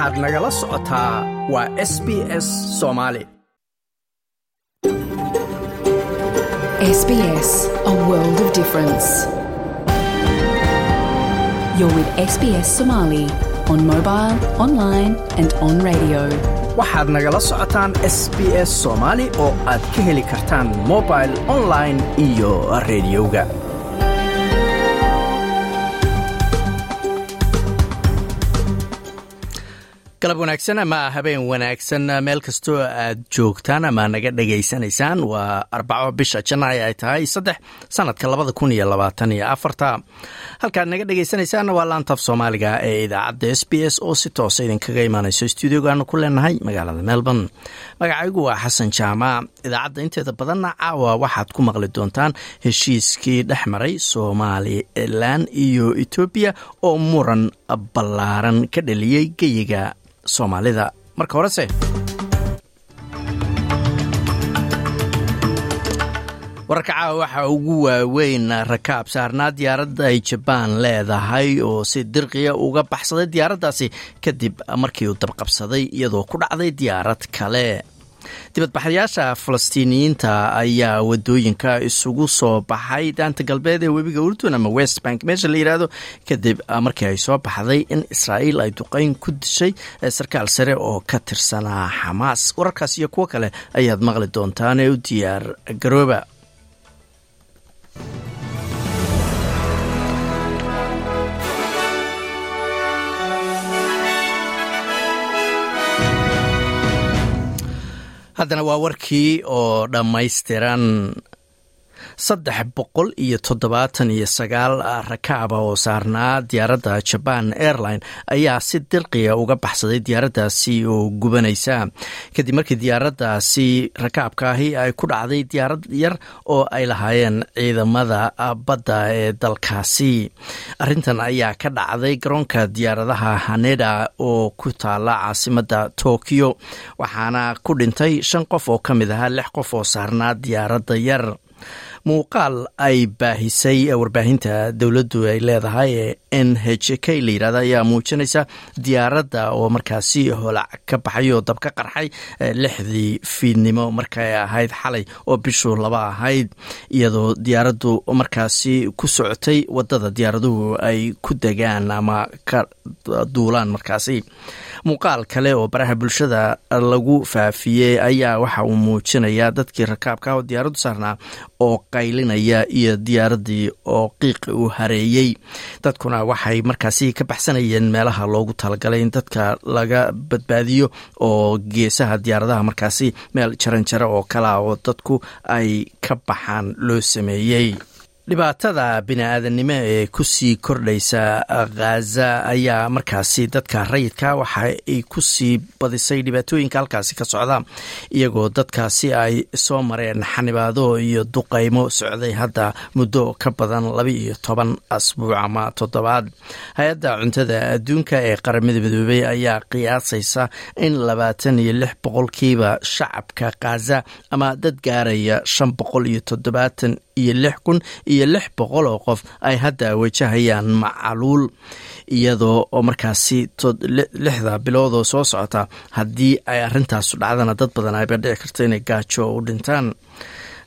waxaad nagala socotaa waa s b s soomaali Somali on mobile, online, and on radio. waxaad nagala socotaan s b s soomaali oo aad ka heli kartaan mobil online iyo rediyoga galab wanaagsan ama habeen wanaagsan meel kastoo aad joogtaan ama naga dhegaysanaysaan waa arbaco bisha janaayo ay tahay saddex sanadka labada kun iyo labaatan iyo afarta. Halkaad naga dhegaysanaysaanna waa laantaf soomaaliga ee idaacadda s b s oo si toosa idinkaga imaanayso stuudiogaanu ku leenahay magaalada melbourne. Magacaygu waa xasan jaamac idaacadda inteeda badanna caawa waxaad ku maqli doontaan heshiiskii dhex maray somalilan iyo etoobiya oo muran ballaaran ka dhaliyey geyiga soomaalida. Marka horese. Wararka caawa waxaa ugu waaweyn rakaab saarnaa diyaaradda ay jabaan leedahay oo si dirqiya uga baxsaday diyaaraddaasi kadib markii uu dabqabsaday iyadoo ku dhacday diyaarad kale dibadbaxayaasha falastiiniyiinta ayaa waddooyinka isugu soo baxay daanta galbeed ee webiga urdun ama west bank. Meesha la yidhaahdo kadib markii ay soo baxday in israa'iil ay duqeyn ku dishay sarkaal sare oo ka tirsanaa xamaas wararkaas iyo kuwo kale ayaad maqli doontaan ee u diyaar garooba haddana waa warkii oo dhammaystiran saddex boqol iyo toddobaatan iyo sagaal rakaaba oo saarnaa diyaaradda jaban airline ayaa si dirqiya uga baxsaday diyaaraddaasi oo gubanaysa. Kadib markii diyaaraddaasi rakaabka ahi ay ku dhacday diyaarad yar oo ay lahaayeen ciidamada badda ee dalkaasi. Arrintan ayaa ka dhacday garoonka diyaaradaha haneda oo ku taala caasimadda tokyo waxaana ku dhintay shan qof oo ka mid ahaa lix qof oo saarnaa diyaaradda yar muuqaal ay baahisay warbaahinta dowladdu ay leedahay ee n h k la yirahda ayaa muujinaysa diyaaradda oo markaasi holac ka baxay oo dab ka qarxay lixdii fiidnimo markay ahayd xalay oo bishuu laba ahayd. Iyadoo diyaaraddu markaasi ku socotay waddada diyaaraduhu ay ku degaan ama ka duulaan markaasi muuqaal kale oo baraha bulshada lagu faafiyey ayaa waxa uu muujinayaa dadkii rakaabka oo diyaaraddu saarnaa oo qaylinaya iyo diyaaraddii oo qiiqi u hareeyey. Dadkuna waxay markaasi ka baxsanayeen meelaha loogu talagalay in dadka laga badbaadiyo oo geesaha diyaaradaha markaasi meel jaranjaro oo kalea oo dadku ay ka baxaan loo sameeyey dhibaatada bini-aadannimo ee ku sii kordhaysa khaza ayaa markaasi dadka rayidka waxa ay ku sii badisay dhibaatooyinka halkaasi ka socda iyagoo dadkaasi ay soo mareen xanibaado iyo duqaymo socday hadda muddo ka badan laba iyo toban asbuuc ama toddobaad. Hay'adda cuntada adduunka ee qaramada midoobey ayaa qiyaasaysa in labaatan iyo lix boqolkiiba shacabka khaza ama dad gaaraya shan boqol iyo toddobaatan iyo lix kun iyo lix boqol oo qof ay hadda wajahayaan macaluul iyadoo oo markaasi lixda bilood oo soo socota haddii ay arintaasu dhacdana dad badan ayba dhici karta inay gaajo u dhintaan.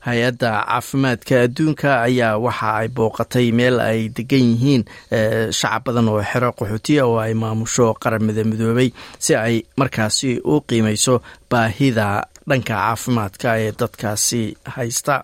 Hay'adda caafimaadka adduunka ayaa waxa ay booqatay meel ay degan yihiin shacab badan oo xero qaxootiya oo ay maamusho qaramada midoobay si ay markaasi u qiimeyso baahida dhanka caafimaadka ee dadkaasi haysta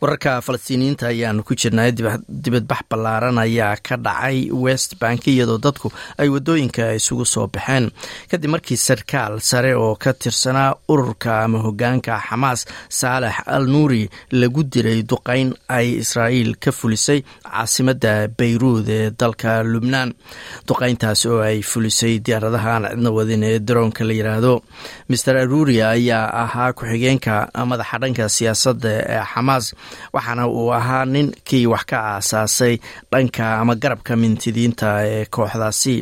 wararka falastiiniyiinta ayaanu ku jirnay dibadbax ballaaran ayaa ka dhacay west bank iyadoo dadku ay waddooyinka isugu soo baxeen. Kadib markii sarkaal sare oo ka tirsanaa ururka ama hogaanka xamaas saalex al nuuri lagu diray duqeyn ay israa'iil ka fulisay caasimadda bayruud ee dalka lubnaan. Duqeyntaas oo ay fulisay diyaaradaha aan cidna wadin ee daroonka la yiraahdo. Master aruria ayaa ahaa ku-xigeenka madaxa dhanka siyaasadda ee xamaas waxaana uu ahaa ninkii wax ka aasaasay dhanka ama garabka mintidiinta ee kooxdaasi.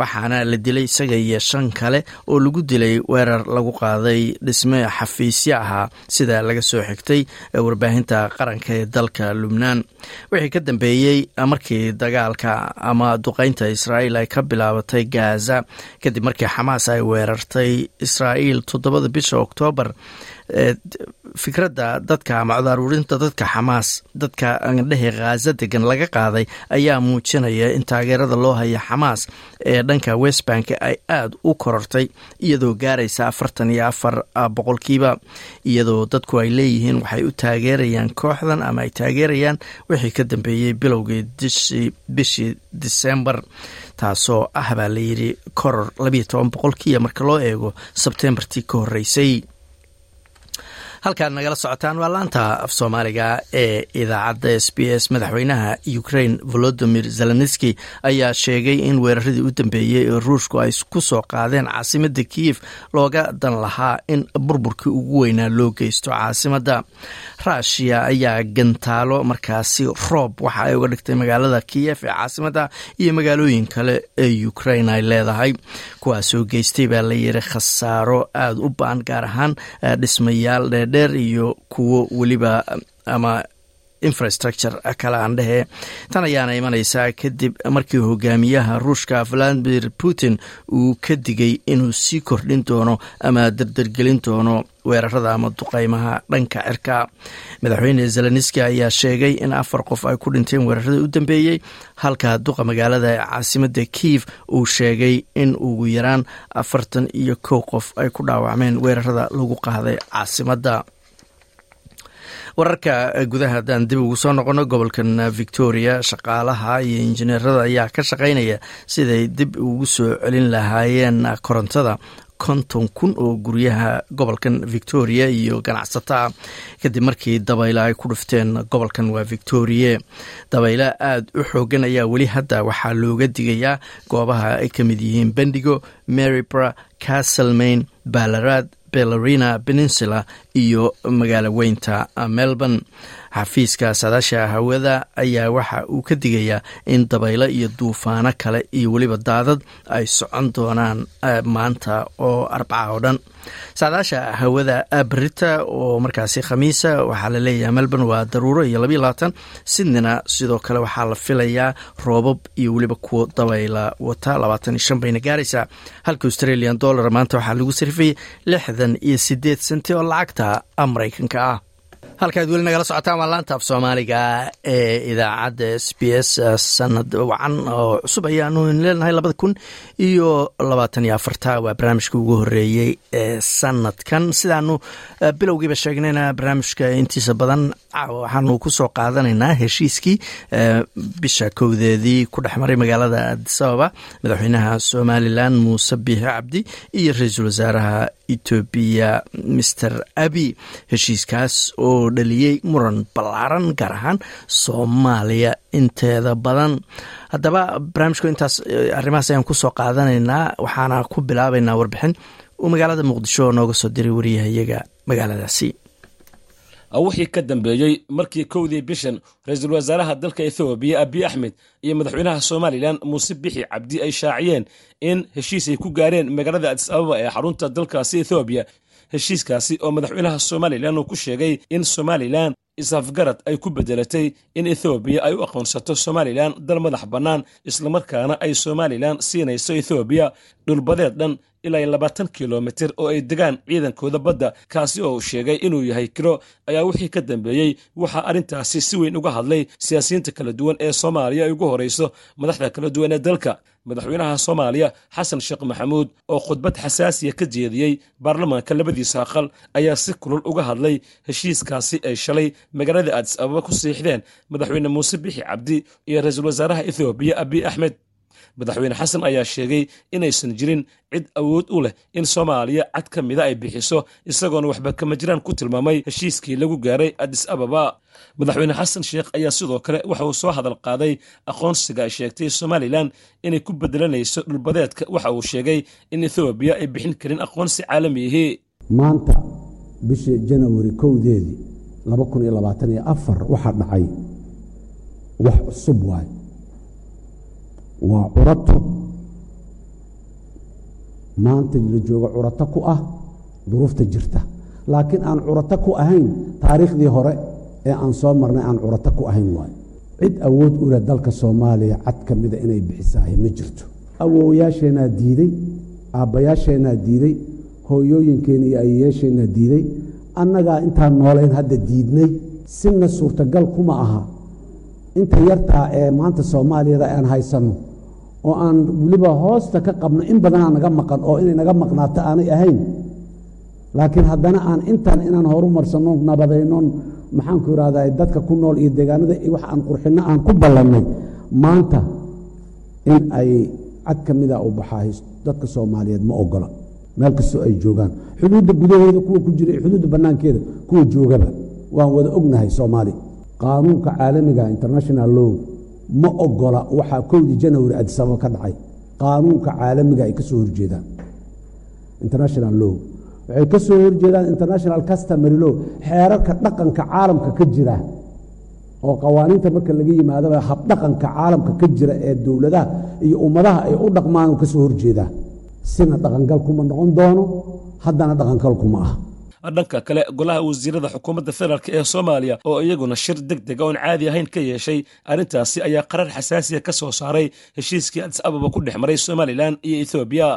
Waxaana la dilay isaga iyo shan kale oo lagu dilay weerar lagu qaaday dhisme xafiisyo ahaa sida laga soo xigtay warbaahinta qaranka ee dalka lubnaan. Wixii ka dambeeyey markii dagaalka ama duqeynta israa'iil ay ka bilaabatay gaza kadib markii xamaas ay weerartay israa'iil toddobada bisha oktoobar fikradda dadka ama codaaruurinta dadka xamaas dadka andhehe khaza degan laga qaaday ayaa muujinaya in taageerada loo haya xamaas ee dhanka westbank ay aada u korortay iyadoo gaaraysa afartan iyo afar boqolkiiba. Iyadoo dadku ay leeyihiin waxay u taageerayaan kooxdan ama ay taageerayaan wixii ka dambeeyey bilowgii bishii disembar taasoo ah baa layidhi koror labiyo toban boqolkiiba marka loo eego sebtembartii ka horreysay halkaad nagala socotaan waa laanta af soomaaliga ee idaacadda s b s madaxweynaha ukraine volodimir zelenski ayaa sheegay in weeraradii u dambeeyey ee ruushku ay ku soo qaadeen caasimadda kiyef looga dan lahaa in burburkii ugu weynaa loo geysto caasimadda ruushiya ayaa gantaalo markaasi roob waxa ay uga dhigtay magaalada kiyef ee caasimadda iyo magaalooyin kale ee ukraine ay leedahay. Kuwaasoo geystay baa la yiri khasaaro aada u baan gaar ahaan dhismayaal dheerdheer iyo kuwo weliba ama infrastructure kale aan dhehe. Tan ayaana imanaysaa kadib markii hogaamiyaha ruushka valadimir putin uu ka digay inuu sii kordhin doono ama dardargelin doono weerarada ama duqeymaha dhanka cirka. Madaxweyne zelenski ayaa sheegay in afar qof ay ku dhinteen weeraradii u dambeeyey halka duqa magaalada caasimada kiyev uu sheegay in ugu yaraan afartan iyo kow qof ay ku dhaawacmeen weerarada lagu qaaday caasimadda wararka gudaha haddaan dib ugu soo noqono gobolkan victoria shaqaalaha iyo injineerada ayaa ka shaqaynaya siday dib ugu soo celin lahaayeen korontada konton kun oo guryaha gobolkan victoria iyo ganacsataa kadib markii dabaylo ay ku dhufteen gobolkan waa victoria. Dabaylo aada u xoogan ayaa weli hadda waxaa looga digayaa goobaha ay ka mid yihiin bendigo marybra castlemaine balarad belarina peninsula iyo magaalo weynta melbourne xafiiska saadaasha hawada ayaa waxa uu ka digayaa in dabaylo iyo duufaano kale iyo weliba daadad ay socon doonaan maanta oo arbaca oo dhan. Saadaasha hawada berita oo markaasi khamiisa waxaa la leeyahay melbourne waa daruuro iyo labayo labaatan. Sydneyna sidoo kale waxaa la filayaa roobab iyo weliba kuwo dabayla wata labaatan iyo shan bayna gaaraysaa. Halka australian dollar maanta waxaa lagu sarifayay lixdan iyo sideed senti oo lacagta maraykanka ah halkaad weli nagala socotaan waa laanta af soomaaliga ee idaacadda s b s sanad wacan oo cusub ayaanu leenahay labada kun iyo labaatan iyo afarta. Waa barnaamijka ugu horeeyey ee sanadkan. Sidaanu bilowgiiba sheegnayna barnaamijka intiisa badan waxaanu ku soo qaadanaynaa heshiiskii bisha kowdeedii ku dhex maray magaalada adisababa madaxweynaha somalilan muuse biixi cabdi iyo ra'iisul wasaaraha etoobiya master abi heshiiskaas oo dhaliyey muran ballaaran gaar ahaan soomaaliya inteeda badan. Haddaba barnaamijku intaas arrimahaas ayaan ku soo qaadanaynaa waxaana ku bilaabaynaa warbixin uu magaalada muqdisho nooga soo diray wariyahayaga magaaladaasi wixii ka dambeeyey markii kowdii bishan ra'iisul wasaaraha dalka ethoobiya abiy axmed iyo madaxweynaha somalilan muuse bixi cabdi ay shaaciyeen in heshiis ay ku gaareen magaalada adis ababa ee xarunta dalkaasi ethoobiya heshiiskaasi oo madaxweynaha somalilan uu ku sheegay in somalilan isafgarad ay ku bedelatay in ethoobiya ay u aqoonsato somalilan dal madax bannaan islamarkaana ay somalilan siinayso ethoobiya dhulbadeed dhan ilaa labaatan kilomitir oo ay degaan ciidankooda badda kaasi oo uu sheegay inuu yahay kiro ayaa wixii ka dambeeyey. Waxaa arrintaasi si weyn uga hadlay siyaasiyiinta kala duwan ee soomaaliya ay ugu horayso madaxda kala duwan ee dalka. Madaxweynaha soomaaliya xasan sheekh maxamuud oo khudbad xasaasiya ka jeediyey baarlamaanka labadiisa aqal ayaa si kulul uga hadlay heshiiskaasi ay shalay magaalada adis ababa ku siixdeen madaxweyne muuse bixi cabdi iyo ra'iisul wasaaraha ethoobiya abiy axmed madaxweyne xasan ayaa sheegay inaysan jirin cid awood u leh in soomaaliya cad ka mida ay bixiso isagoona waxba kama jiraan ku tilmaamay heshiiskii lagu gaaray adis ababa. Madaxweyne xasan sheekh ayaa sidoo kale waxa uu soo hadal qaaday aqoonsiga ay sheegtay somalilan inay ku bedelanayso dhulbadeedka. Waxa uu sheegay in ethoobiya ay bixin karin aqoonsi caalamiyihi maanta bishii janawari kowdeedii waxaa dhacay wax cusub waaye waa curato. Maanta la jooga curato ku ah duruufta jirta. Laakiin aan curato ku ahayn taariikhdii hore ee aan soo marnay aan curato ku ahayn waayo. Cid awood u leh dalka soomaaliya cad ka mida inay bixisaahay ma jirto. Awoowayaasheenaa diiday aabbayaasheenaa diiday hooyooyinkeena iyo ayeyaasheenaa diiday. Annagaa intaan noolayn hadda diidnay sina suurtagal kuma aha. Inta yartaa ee maanta soomaaliyada aan haysanno oo aan weliba hoosta ka qabno in badanaa naga maqan oo inay naga maqnaato aanay ahayn. Laakiin haddana aan intaan inaan horu marsanno nabadaynon maxaanku irahdaa dadka ku nool iyo deegaanada wax aan qurxinno aan ku ballannay maanta in ay cad ka mida u baxaa dadka soomaaliyeed ma ogola. Meel kastoo ay joogaan. Xuduudda gudaheeda kuwa ku jira xuduudda bannaankeeda kuwa joogaba. Waan wada ognahay soomaali. Qaanuunka caalamiga international low ma ogola waxaa kowdii janawari adisababa ka dhacay qaanuunka caalamiga ay ka soo horjeedaan international low waxay ka soo horjeedaan international customary law. Xeerarka dhaqanka caalamka ka jira oo qawaaniinta marka laga yimaadaba habdhaqanka caalamka ka jira ee dowladaha iyo ummadaha ay u dhaqmaan ka soo horjeedaa sina dhaqangal kuma noqon doono haddana dhaqangal kuma ah dhanka kale golaha wasiirada xukuumadda federaalk ee soomaaliya oo iyaguna shir deg dega oon caadi ahayn ka yeeshay arrintaasi ayaa qarar xasaasiya ka soo saaray heshiiskii adis ababa ku dhex maray somalilan iyo ethoobiya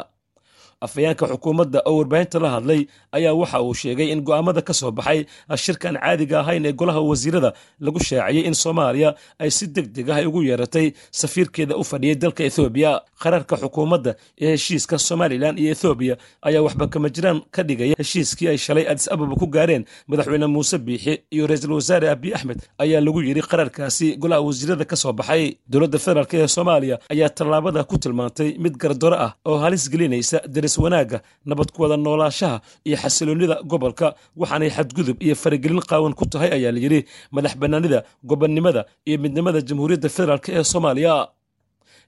afhayeenka xukuumadda oo warbaahinta la hadlay ayaa waxa uu sheegay in go'aamada ka soo baxay shirkan caadiga ahayn ee golaha wasiirada lagu shaaciyey in soomaaliya ay si deg deg ah ugu yeeratay safiirkeeda u fadhiyay dalka ethoobiya qararka xukuumadda ee heshiiska somalilan iyo ethoobiya ayaa waxba kama jiraan ka dhigaya heshiiskii ay shalay adis ababa ku gaareen madaxweyne muuse biixi iyo ra'iisul wasaare abiy axmed ayaa lagu yidhi qararkaasi golaha wasiirada ka soo baxay. Dowladda federaalk ee soomaaliya ayaa tallaabada ku tilmaantay mid gardaro ah oo halis gelinaysa wanaagga nabad ku wada noolaashaha iyo xasiloonnida gobolka waxaanay xadgudub iyo faragelin qaawan ku tahay ayaa layidhi madax bannaanida gobonnimada iyo midnimada jamhuuriyadda federaalk ee soomaaliya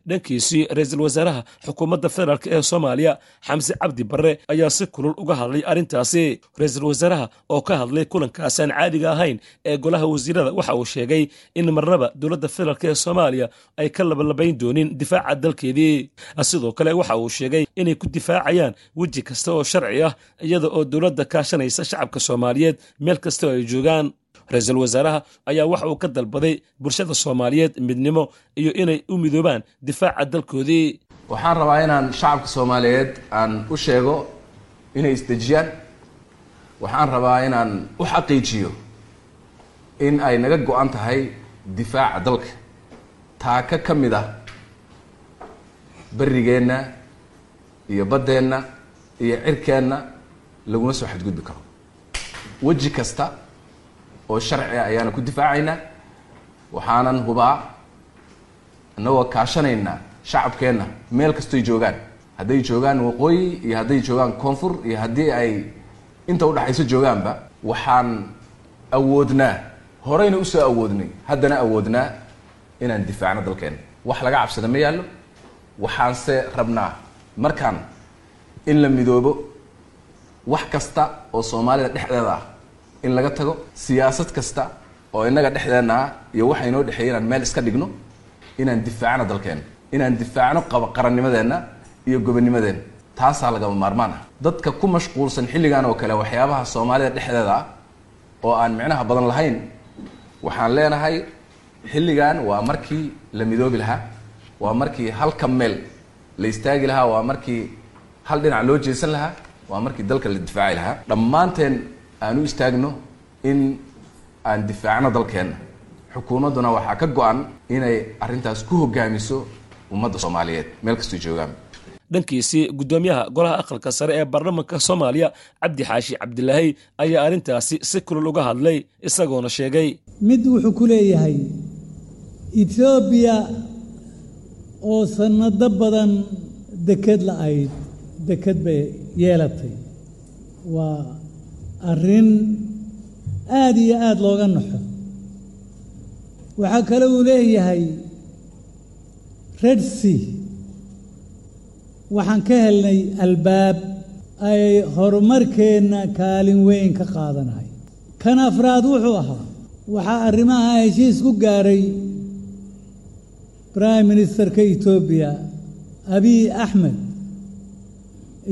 dhankiisii ra'iisul wasaaraha xukuumadda federaalk ee soomaaliya xamse cabdi barre ayaa si kulul uga hadlay arrintaasi. Ra'iisul wasaaraha oo ka hadlay kulankaasi aan caadiga ahayn ee golaha wasiirada waxa uu sheegay in marnaba dowladda federaalk ee soomaaliya ay ka labalabayn doonin difaaca dalkeedii. Sidoo kale waxa uu sheegay inay ku difaacayaan weji kasta oo sharci ah iyada oo dowladda kaashanaysa shacabka soomaaliyeed meel kasta oo ay joogaan ra'iisul wasaaraha ayaa waxa uu ka dalbaday bulshada soomaaliyeed midnimo iyo inay u midoobaan difaaca dalkoodii. Waxaan rabaa inaan shacabka soomaaliyeed aan u sheego inay isdejiyaan. Waxaan rabaa inaan u xaqiijiyo in ay naga go-an tahay difaaca dalka. Taaka ka mid ah berigeenna iyo baddeenna iyo cirkeenna laguma soo xadgudbi karo. Weji kasta oo sharci ah ayaana ku difaacaynaa waxaanan hubaa innagoo kaashanaynaa shacabkeenna meel kastoy joogaan. Hadday joogaan waqooyi iyo hadday joogaan koonfur iyo haddii ay inta udhexayso joogaanba waxaan awoodnaa horeyna u soo awoodnay haddana awoodnaa inaan difaacno dalkeenna. Wax laga cabsada ma yaallo waxaanse rabnaa markaan in la midoobo wax kasta oo soomaalida dhexdeeda ah in laga tago siyaasad kasta oo innaga dhexdeenna ah iyo waxa inoo dhexeeya inaan meel iska dhigno inaan difaacno dalkeenna inaan difaacno qaba qarannimadeenna iyo gobonnimadeenna taasaa lagama maarmaan ah. Dadka ku mashquulsan xilligan oo kale waxyaabaha soomaalida dhexdeeda ah oo aan micnaha badan lahayn waxaan leenahay xilligan waa markii la midoobi lahaa waa markii halka meel la istaagi lahaa waa markii hal dhinac loo jeesan lahaa waa markii dalka la difaaci lahaa. Dhammaanteen aan u istaagno in aan difaacno dalkeenna xukuumadduna waxaa ka go-an inay arrintaas ku hogaamiso ummadda soomaaliyeed. Meel kastoo joogaan. Dhankiisii guddoomiyaha golaha aqalka sare ee baarlamanka soomaaliya cabdi xaashi cabdilaahi ayaa arrintaasi si kulul uga hadlay isagoona sheegay. Mid wuxuu ku leeyahay etoobiya oo sannado badan deked la-ayd deked bay yeelatay. Waa arrin aada iyo aada looga naxo waxaa kale uu leeyahay red sea. Waxaan ka helnay albaab ay horumarkeenna kaalin weyn ka qaadanahay. Kan afraad wuxuu ahaa waxaa arrimaha heshiis ku gaaray brime ministerka etoobiya abiy axmed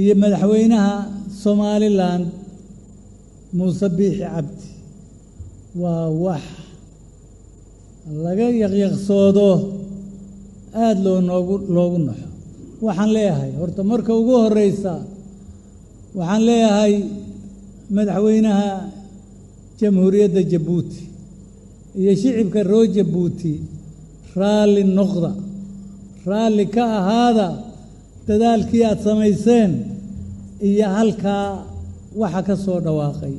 iyo madaxweynaha somalilan muuse biixi cabdi. Waa wax laga yaqyaqsoodo aada loo noogu loogu naxo. Waxaan leeyahay horta marka ugu horreysa waxaan leeyahay madaxweynaha jamhuuriyadda jabuuti iyo shicibka roo jabuuti raalli noqda raalli ka ahaada dadaalkii aada samayseen iyo halkaa waxa ka soo dhawaaqay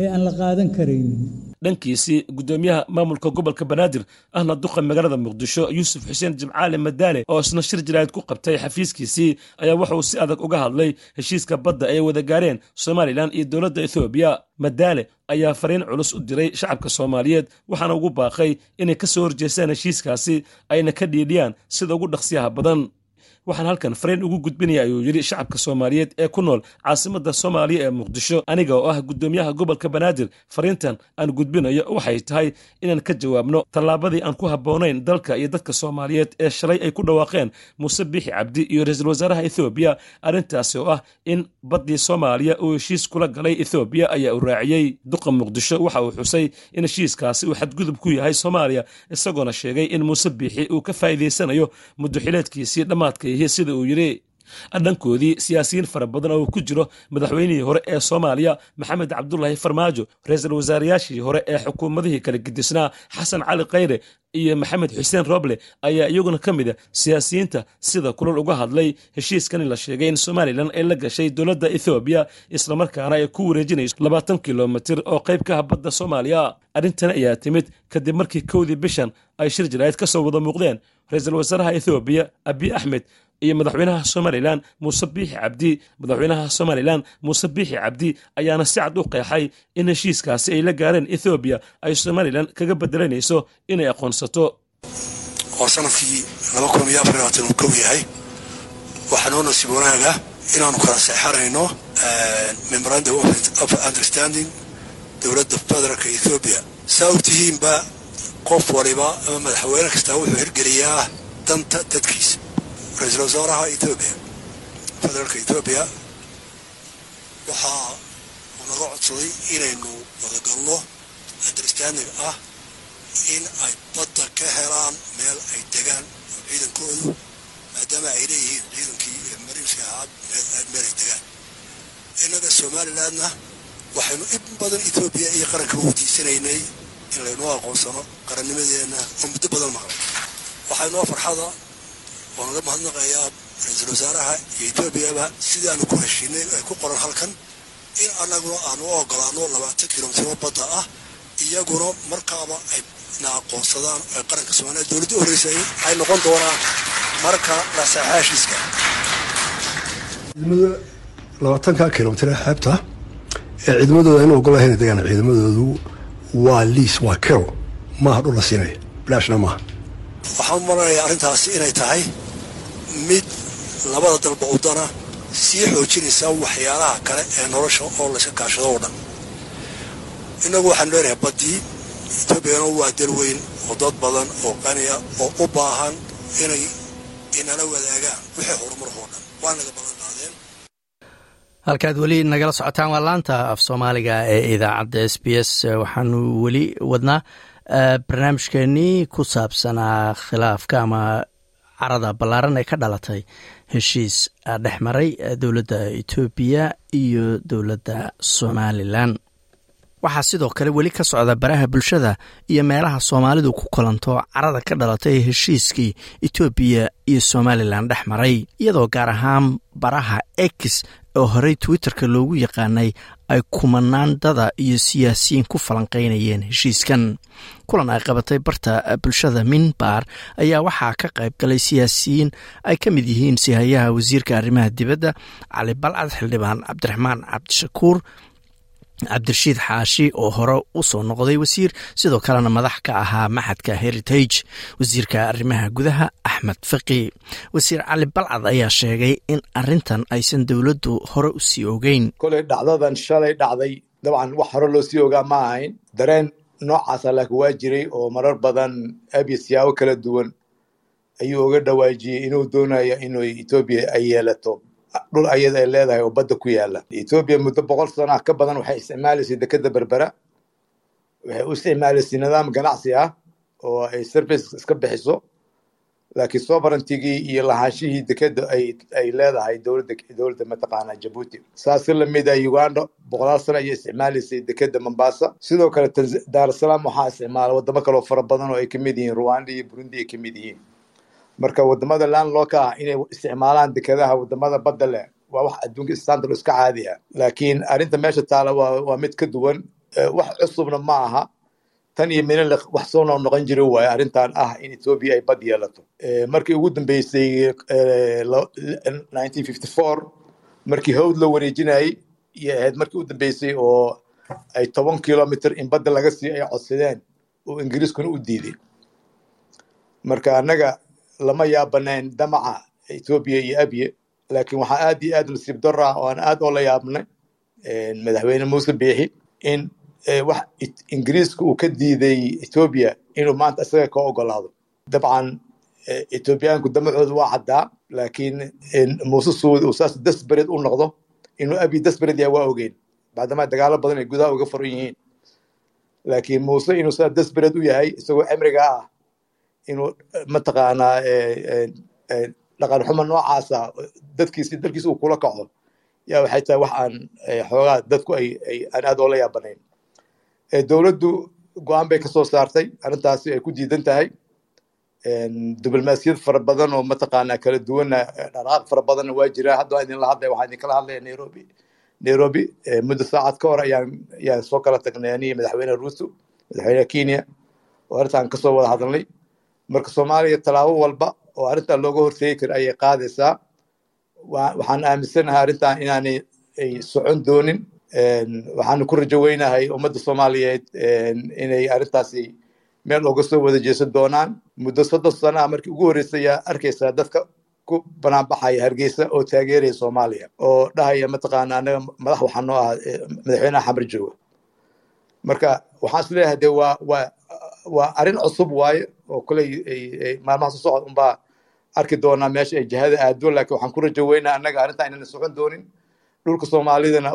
ee aan la qaadan karaynin dhankiisii guddoomiyaha maamulka gobolka banaadir ahna duqa magaalada muqdisho yuusuf xuseen jimcaale madaale oo isna shir jiraayad ku qabtay xafiiskiisii ayaa wuxuu si adag uga hadlay heshiiska badda ay wada gaareen somalilan iyo dowladda ethoobiya madaale ayaa fariin culus u diray shacabka soomaaliyeed waxaana ugu baaqay inay ka soo horjeestaan heshiiskaasi ayna ka dhiidhiyaan sida ugu dhaqsiyaha badan waxaan halkan fariin ugu gudbinaya ayuu yidhi shacabka soomaaliyeed ee ku nool caasimadda soomaaliya ee muqdisho aniga oo ah guddoomiyaha gobolka banaadir. Fariintan aan gudbinayo waxay tahay inaan ka jawaabno tallaabadii aan ku habboonayn dalka iyo dadka soomaaliyeed ee shalay ay ku dhawaaqeen muuse biixi cabdi iyo ra'iisul wasaaraha ethoobiya arrintaasi oo ah in baddii soomaaliya uu heshiis kula galay ethoobiya ayaa u raaciyey duqa muqdisho. Waxa uu xusay in heshiiskaasi uu xadgudub ku yahay soomaaliya isagoona sheegay in muuse biixi uu ka faa'iidaysanayo muddoxileedkiisii dhammaadka sida uu yidhi dhankoodii siyaasiyiin fara badan oo ku jiro madaxweynihii hore ee soomaaliya maxamed cabdulaahi farmaajo ra'iisul wasaarayaashii hore ee xukuumadihii kala gedisnaa xasan cali khayre iyo maxamed xuseen roble ayaa iyaguna ka mid a siyaasiyiinta sida kulal uga hadlay heshiiskani la sheegay in somalilan ay la gashay dowladda ethoobiya islamarkaana ay ku wareejinayso labaatan kilomitir oo qayb ka ah badda soomaaliya. Arrintan ayaa timid kadib markii kowdii bishan ay shir jaraa'id ka soo wada muuqdeen. Ra'iisul wasaaraha ethoobiya abiy axmed iyo madaxweynaha somalilan muuse biixi cabdi. Madaxweynaha somalilan muuse biixi cabdi ayaana si cad u qeexay in heshiiskaasi ay la gaareen ethoobiya ay somalilan kaga bedelanayso inay aqoonsato. Oo sannadkii uu kow yahay waxaa noo nasiib wanaaga kala seexanayno memorandum of understanding dowladda federaalka ethoobiya saa ogtihiinba qof waliba ama madaxweyne kastaa wuxuu hirgeliyaa danta dadkiisa ra'iisul wasaaraha etoobiya federaalka etoobiya waxaa uu naga codsaday inaynu wadagalno understanding ah in ay badda ka helaan meel ay degaan oo ciidankoodu maadaama ay leeyihiin ciidankii mariinska ahaa meel ay degaan innaga somalilandna waxaynu in badan etoobiya iyo qaranka weydiisanaynay in laynoo aqoonsano qarannimadeenna oo muddo badan maqlay waxaynoo farxada oo naga mahadnaqayaa ra'iisul wasaaraha iyo etoobiyaba sidii aanu ku heshiinay ay ku qoran halkan in annaguna aanu u ogolaano labaatan kilomitiro badda ah iyaguna markaaba ay na aqoonsadaan ay qaranka soomaaliya dowladda horreysay ay noqon doonaan marka la saxa heshiiska labaatanka kilomitir ee xeebta ee ciidamadooda in ogolahayn degaan ciidamadoodu waa liis waa kero maaha dhul la siinaya bilashna maaha waxaan u maranayaa arrintaasi inay tahay mid labada dalba udana sii xoojinaysa waxyaalaha kale ee nolosha oo layska kaashado oo dhan. Innagu waxaanu leenahay baddii etoobiyana waa dal weyn oo dad badan oo qaniya oo u baahan inay inala wadaagaan wixii horumarkoo dhan. Waa naga balan qaadeen halkaad weli nagala socotaan waa laanta af soomaaliga ee idaacadda s b s. Waxaanu weli wadnaa barnaamijkeenii ku saabsanaa khilaafka ama carada ballaaran ee ka dhalatay heshiis dhex maray dowladda etoobiya iyo dowladda somalilan waxaa sidoo kale weli ka socda baraha bulshada iyo meelaha soomaalidu ku kulanto carada ka dhalatay heshiiskii etoobiya iyo somalilan dhex maray iyadoo gaar ahaan baraha x oo horey twitterka loogu yaqaanay ay kumanaandada iyo siyaasiyiin ku falanqaynayeen heshiiskan. Kulan ay qabatay barta bulshada minbar ayaa waxaa ka qayb galay siyaasiyiin ay ka mid yihiin sihayaha wasiirka arrimaha dibadda cali balcad xildhibaan cabdiraxmaan cabdishakuur cabdirashiid xaashi oo hore u soo noqday wasiir sidoo kalena madax ka ahaa maxadka heritage wasiirka arrimaha gudaha axmed faqi wasiir cali balcad ayaa sheegay in arintan aysan dowladdu hore u sii ogeyn. Kolay dhacdadan shalay dhacday. Dabcan wax hore loo sii ogaa ma ahayn. Dareen noocaasa laakiin waa jiray oo marar badan abiy siyaabo kala duwan. Ayuu uga dhawaajiyey inuu doonayo inuu etoobiya ay yeelato dhul ayada ay leedahay oo badda ku yaalla etoobiya muddo boqol sano ah ka badan waxay isticmaalaysay dekeda berbera. Waxay u isticmaalaysay nidaam ganacsi ah oo ay service iska bixiso. Laakiin sovereigntigii iyo lahaanshihii dekeda ay ay leedahay dowladda mataqaanaa jabuuti saas si la mid ah uganda boqolaal sano ayay isticmaalaysay dekeda mombasa. Sidoo kale daar es salaam waxaa isticmaala wadamo kaloo fara badan oo ay ka mid yihiin rwanda iyo burundi ay ka mid yihiin marka waddamada landlocka ah inay isticmaalaan dekedaha waddamada badda leh waa wax adduunka standard iska caadi ah laakiin arrinta meesha taala waa mid ka duwan. Wax cusubna ma aha. Tan iyo milin wax soo noqon jira waaye arrintan ah in etoobiya ay bad yeelato. Markii ugu dambeysay markii hawd la wareejinayay iyo ahayd markii u dambeysay oo ay toban kilomitr in badda laga siiyo ay codsadeen oo ingiriiskuna u diiday marka annaga lama yaabanayn damaca etoobiya iyo abye laakiin waxaa aad iyo aad nasiib daro ah oo aan aad oo la yaabnay madaxweyne muuse biixi in wax ingiriiska uu ka diiday etoobiya inuu maanta isaga ka ogolaado dabcan etoobiyaanku damacooda waa caddaa laakiin muuse suudi uu saas desbered u noqdo inuu abye desbered yahay waa ogeyn. Maadaama dagaalo badan ay gudaha uga furan yihiin. Laakiin muuse inuu saas desbered u yahay isagoo cimriga ah inuu mataqaanaa dhaqan xumo noocaasa dadkiisi dalkiisa uu kula kaco. Yaa waxay tahay wax aan xoogaa dadku aan aad oola yaabanayn. Dowladdu go'aan bay ka soo saartay arrintaasi ay ku diidan tahay. Diblomaasiyad fara badan oo mataqaanaa kala duwanna dhaqaaq fara badanna waa jira. Hadda waa idinla hadlaya waxaan idinkala hadlaya nairobi. Nairobi muddo saacad ka hor ayaan ayaan soo kala tagnay aniga madaxweyne ruto madaxweyne kenya. Oo arrintaan ka soo wada hadalnay marka soomaaliya tallaabo walba oo arrintan looga horteegi karo ayay qaadaysaa. Waxaan aaminsanahay arrintan inaanay ay socon doonin waxaanu ku rajo weynahay ummadda soomaaliyeed inay arrintaasi meel uga soo wada jeesan doonaan. Muddo soddon sano ah markii ugu horreysay ayaa arkaysaa dadka ku banaanbaxaya hargeysa oo taageeraya soomaaliya oo dhahaya mataqaana anaga madax waxaa noo ah madaxweynaha xamar jooga. Marka waxaan is leeyahay waa waa waa arrin cusub waaye oo kuley maalmaha soo socod unbaa arki doonaa meesha ay jihada aado laakiin waxaan ku rajo weynaa annaga arrintan inaan socon doonin. Dhulka soomaalidana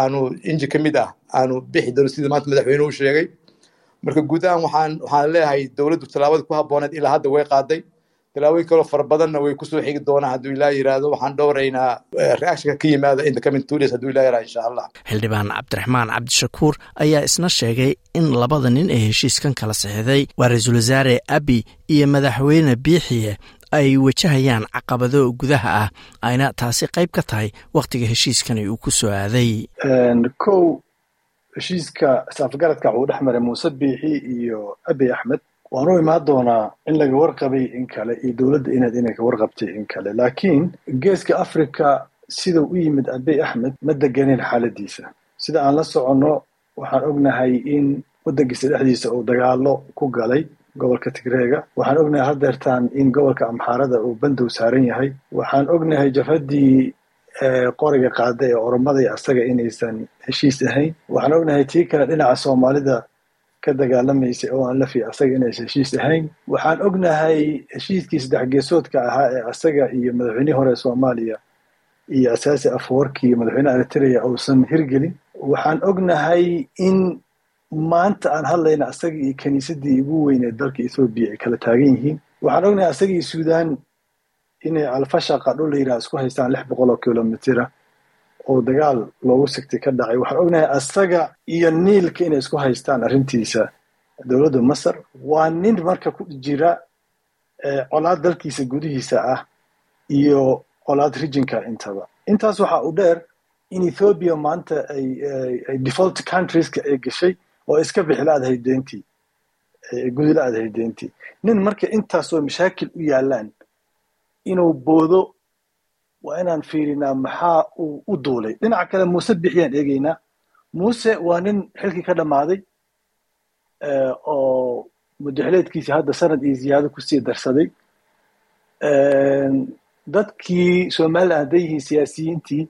aanu inji ka mid ah aanu bixi doonin sida maanta madaxweyne u sheegay. Marka guud ahaan waxaan leeyahay dowladdu tallaabada ku habbooneed ilaa hadda way qaaday tallaabooyin kaloo fara badanna way ku soo xigi doonaan hadduu ilaa yiraahdo. Waxaan dhowraynaa reactionka ka yimaada in the coming two days hadduu ilaa yiraahdo insha allah xildhibaan cabdiraxmaan cabdishakuur ayaa isna sheegay in labada nin ee heshiiskan kala saxiixday waa ra'iisul wasaare abi iyo madaxweyne biixiye ay wajahayaan caqabado gudaha ah ayna taasi qayb ka tahay wakhtiga heshiiskani uu ku soo aaday. Kow heshiiska isafgaradka uu dhex maray muuse biixi iyo abiy axmed waan imaan doonaa in laga warqabay in kale iyo dowladda inaad inay ka warqabtay in kale. Laakiin geeska africa sidau u yimid abiy axmed ma deganin xaaladiisa. Sida aan la soconno waxaan ognahay in waddankiisa dhexdiisa uu dagaalo ku galay gobolka tigreega. Waxaan ognahay haddeertaan in gobolka amxaarada uu bandow saaran yahay. Waxaan ognahay jabhaddii qoriga qaada ee oromada asaga inaysan heshiis ahayn. Waxaan ognahay tii kale dhinaca soomaalida ka dagaalamaysay oo aan lafi asaga inaysan heshiis ahayn. Waxaan ognahay heshiiskii saddex geesoodka ahaa ee asaga iyo madaxweynihii hore soomaaliya iyo asaasi afwarki iyo madaxweyneha eritrea uusan hirgelin. Waxaan ognahay in maanta aan hadlayna asaga iyo kiniisadii ugu weyneed dalka ethoobiya ay kala taagan yihiin. Waxaan ognahay asaga iyo suudaan inay alfashaqa dhul la isku haystaan lix boqol oo kilomitira oo dagaal loogu sigtay ka dhacay. Waxaan ognahay asaga iyo niilka inay isku haystaan arrintiisa dowladda masar. Waa nin marka ku jira colaad dalkiisa gudihiisa ah iyo colaad rijinka intaba. Intaas waxa u dheer in ethoobiya maanta ay default countrieska ay gashay oo iska bixi la-adahay deentii gudi la-adahay deentii nin marka intaasoo mashaakil u yaalaan inuu boodo waa inaan fiirinaa maxaa uu u duulay? Dhinaca kale muuse bixiyaan eegeynaa muuse waa nin xilkii ka dhammaaday oo mudaxileedkiisii hadda sanad iyo ziyaado ku sii darsaday. Dadkii somalilan hadday yihiin siyaasiyiintii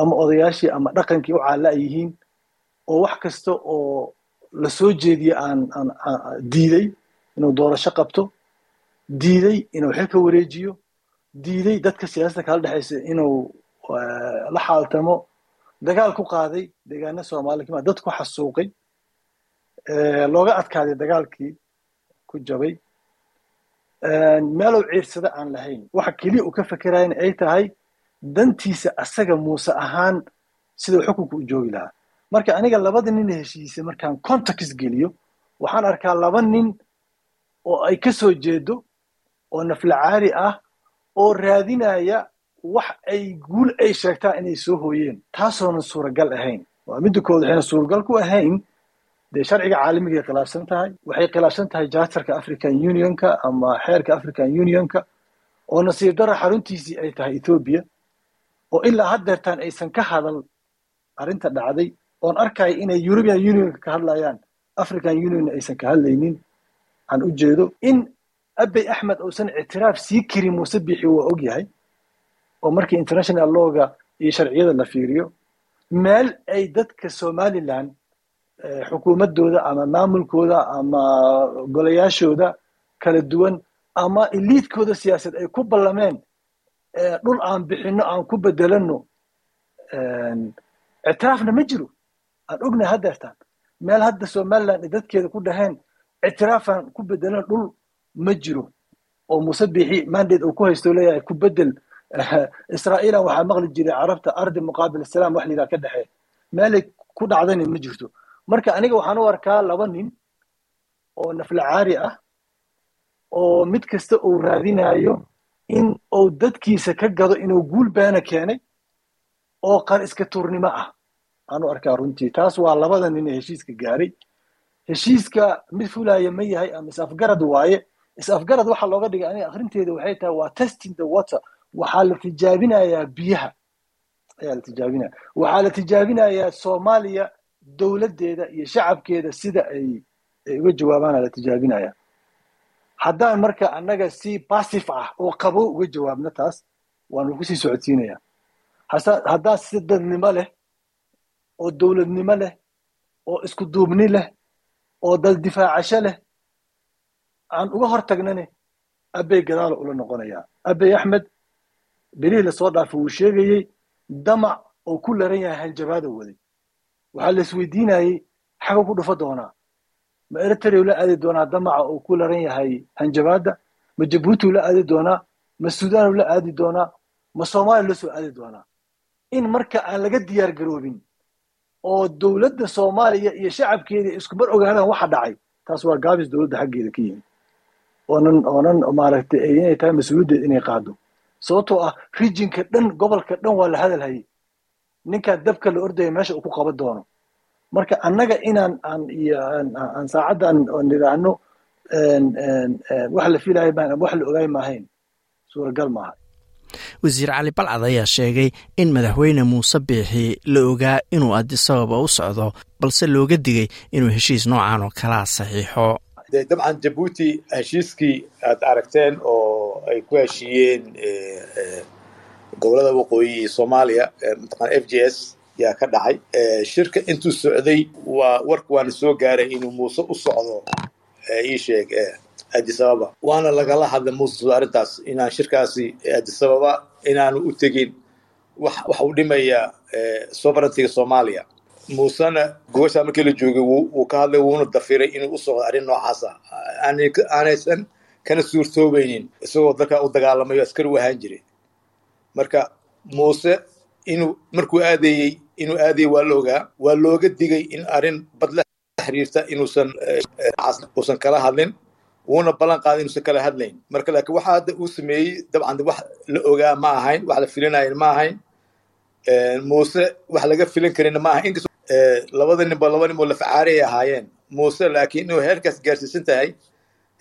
ama odayaashii ama dhaqankii u caala yihiin oo wax kasta oo la soo jeediye aan diiday inuu doorasho qabto diiday inuu xilka wareejiyo diiday dadka siyaasadda kala dhexaysa inuu la xaaltamo. Dagaal ku qaaday deegaana soomaaliya kama dad ku xasuuqay looga adkaaday dagaalkii ku jabay. Meelow ciirsada aan lahayn. Waxa keliya uu ka fekerayana ay tahay dantiisa asaga muuse ahaan siduu xukunka u joogi lahaa. Marka aniga labada nin heshiisa markaan context geliyo waxaan arkaa laba nin oo ay ka soo jeedo oo naflacaari ah oo raadinaya wax ay guul ay sheegtaan inay soo hooyeen. Taasoonan suuragal ahayn. Waa midda kood waxayna suuragal ku ahayn. Dee sharciga caalamigay khilaafsan tahay waxay khilaafsan tahay charterka african unionka ama xeerka african unionka oo nasiib dara xaruntiisii ay tahay ethoobia oo ilaa haddeertaan aysan ka hadal arrinta dhacday oon arkaya inay european unionka ka hadlayaan african union aysan ka hadlaynin. Aan u jeedo in abey axmed uusan ictiraaf sii karin muuse biixi waa og yahay oo markii international lawga iyo sharciyada la fiiriyo meel ay dadka somaliland xukuumaddooda ama maamulkooda ama golayaashooda kala duwan ama iliidkooda siyaasad ay ku ballameen dhul aan bixinno aan ku bedelanno ictiraafna ma jiro. Aan ognahay haddeertaan meel hadda somaliland ay dadkeeda ku dhaheen ictiraafaan ku bedelan dhul ma jiro oo muuse biixi mandate uu ku haysto leeyahay ku bedel israa'iilan waxaa maqli jiray carabta ardi muqaabil salaam wax lidaa ka dhexee meelay ku dhacdana ma jirto. Marka aniga waxaan u arkaa laba nin oo naflacaari ah oo mid kasta uu raadinayo in uu dadkiisa ka gado inuu guul beena keenay oo qar iska tuurnimo ah. Aan arkaa runtii. Taas waa labada nin ee heshiiska gaaray. Heshiiska mid fulaya ma yahay ama is-afgarad waaye is-afgarad waxaa looga dhigay aniga akrinteeda waxay tahay waa testing the water. Waxaa la tijaabinayaa biyaha. Ayaa la tijaabinaya waxaa la tijaabinayaa soomaaliya dowladdeeda iyo shacabkeeda sida ay ay uga jawaabaana la tijaabinaya haddaan marka annaga si basif ah oo qabo uga jawaabno taas waanu ku sii socodsiinaya haddaan si dadnimo leh oo dowladnimo leh oo isku duubni leh oo dal difaacasho leh aan uga hor tagnane abey gadaalo ula noqonayaa abey axmed berihii la soo dhaafay wuu sheegayey damac oo ku laran yahay hanjabaada waday. Waxaa la isweydiinayey ku dhufo doonaa. Ma eritrea la aadi doonaa damaca uu ku laran yahay hanjabaada ma jabuuti la aadi doonaa? Ma sudan la aadi doonaa? Ma soomaaliya la soo aadi doonaa? In marka aan laga diyaar garoobin oo dowladda soomaaliya iyo shacabkeeda iskumar ogaadaan waxa dhacay taas waa gaabis dowladda xaggeeda ka yimi oonan oonan maaragtay inay tahay mas'uuliyaddeed inay qaado. Sababtoo ah rijinka dhan gobolka dhan waa la hadal hayay ninkaa dabka la ordaya meesha uu ku qaban doono. Marka annaga inaan aan iyo aan saacaddan nidhaahno wax la filayo maan wax la ogaay maahayn suuragal maaha. Wasiir cali balcad ayaa sheegay in madaxweyne muuse biixi la ogaa inuu adisababa u socdo balse looga digay inuu heshiis noocan oo kalaa saxiixo de dabcan jabuuti heshiiskii aad aragteen oo ay ku heshiiyeen gobollada waqooyi iyo soomaaliya mataqana f j s yaa ka dhacay shirka intuu socday waa warka waana soo gaaray inuu muuse u socdo ii sheeg adisababa waana lagala hadlay muuse arrintaas inaan shirkaasi adisababa inaanu u tegin wax uu dhimayaa sovereigntiga soomaaliya muusena gobashaa markii la joogay wuu ka hadlay wuuna dafiray inuu u socdo arrin noocaasa aanaysan kana suurtoobaynin isagoo dalkaa u dagaalamayo askari u ahaan jiray. Marka muuse inuu markuu aadayey inuu aadayey waa la ogaa waa looga digay in arrin bad la xiriirta inuusan uusan kala hadlin wuuna ballan qaaday inuusan kala hadlayn. Marka laakiin waxa hadda uu sameeyey dabcan wax la ogaa ma ahayn wax la filinayn ma ahayn. Muuse wax laga filin karina ma ahayn labada ninba laba nin oo lafacaaray ay ahaayeen. Muuse laakiin inuu heerkaas gaarsiisan tahay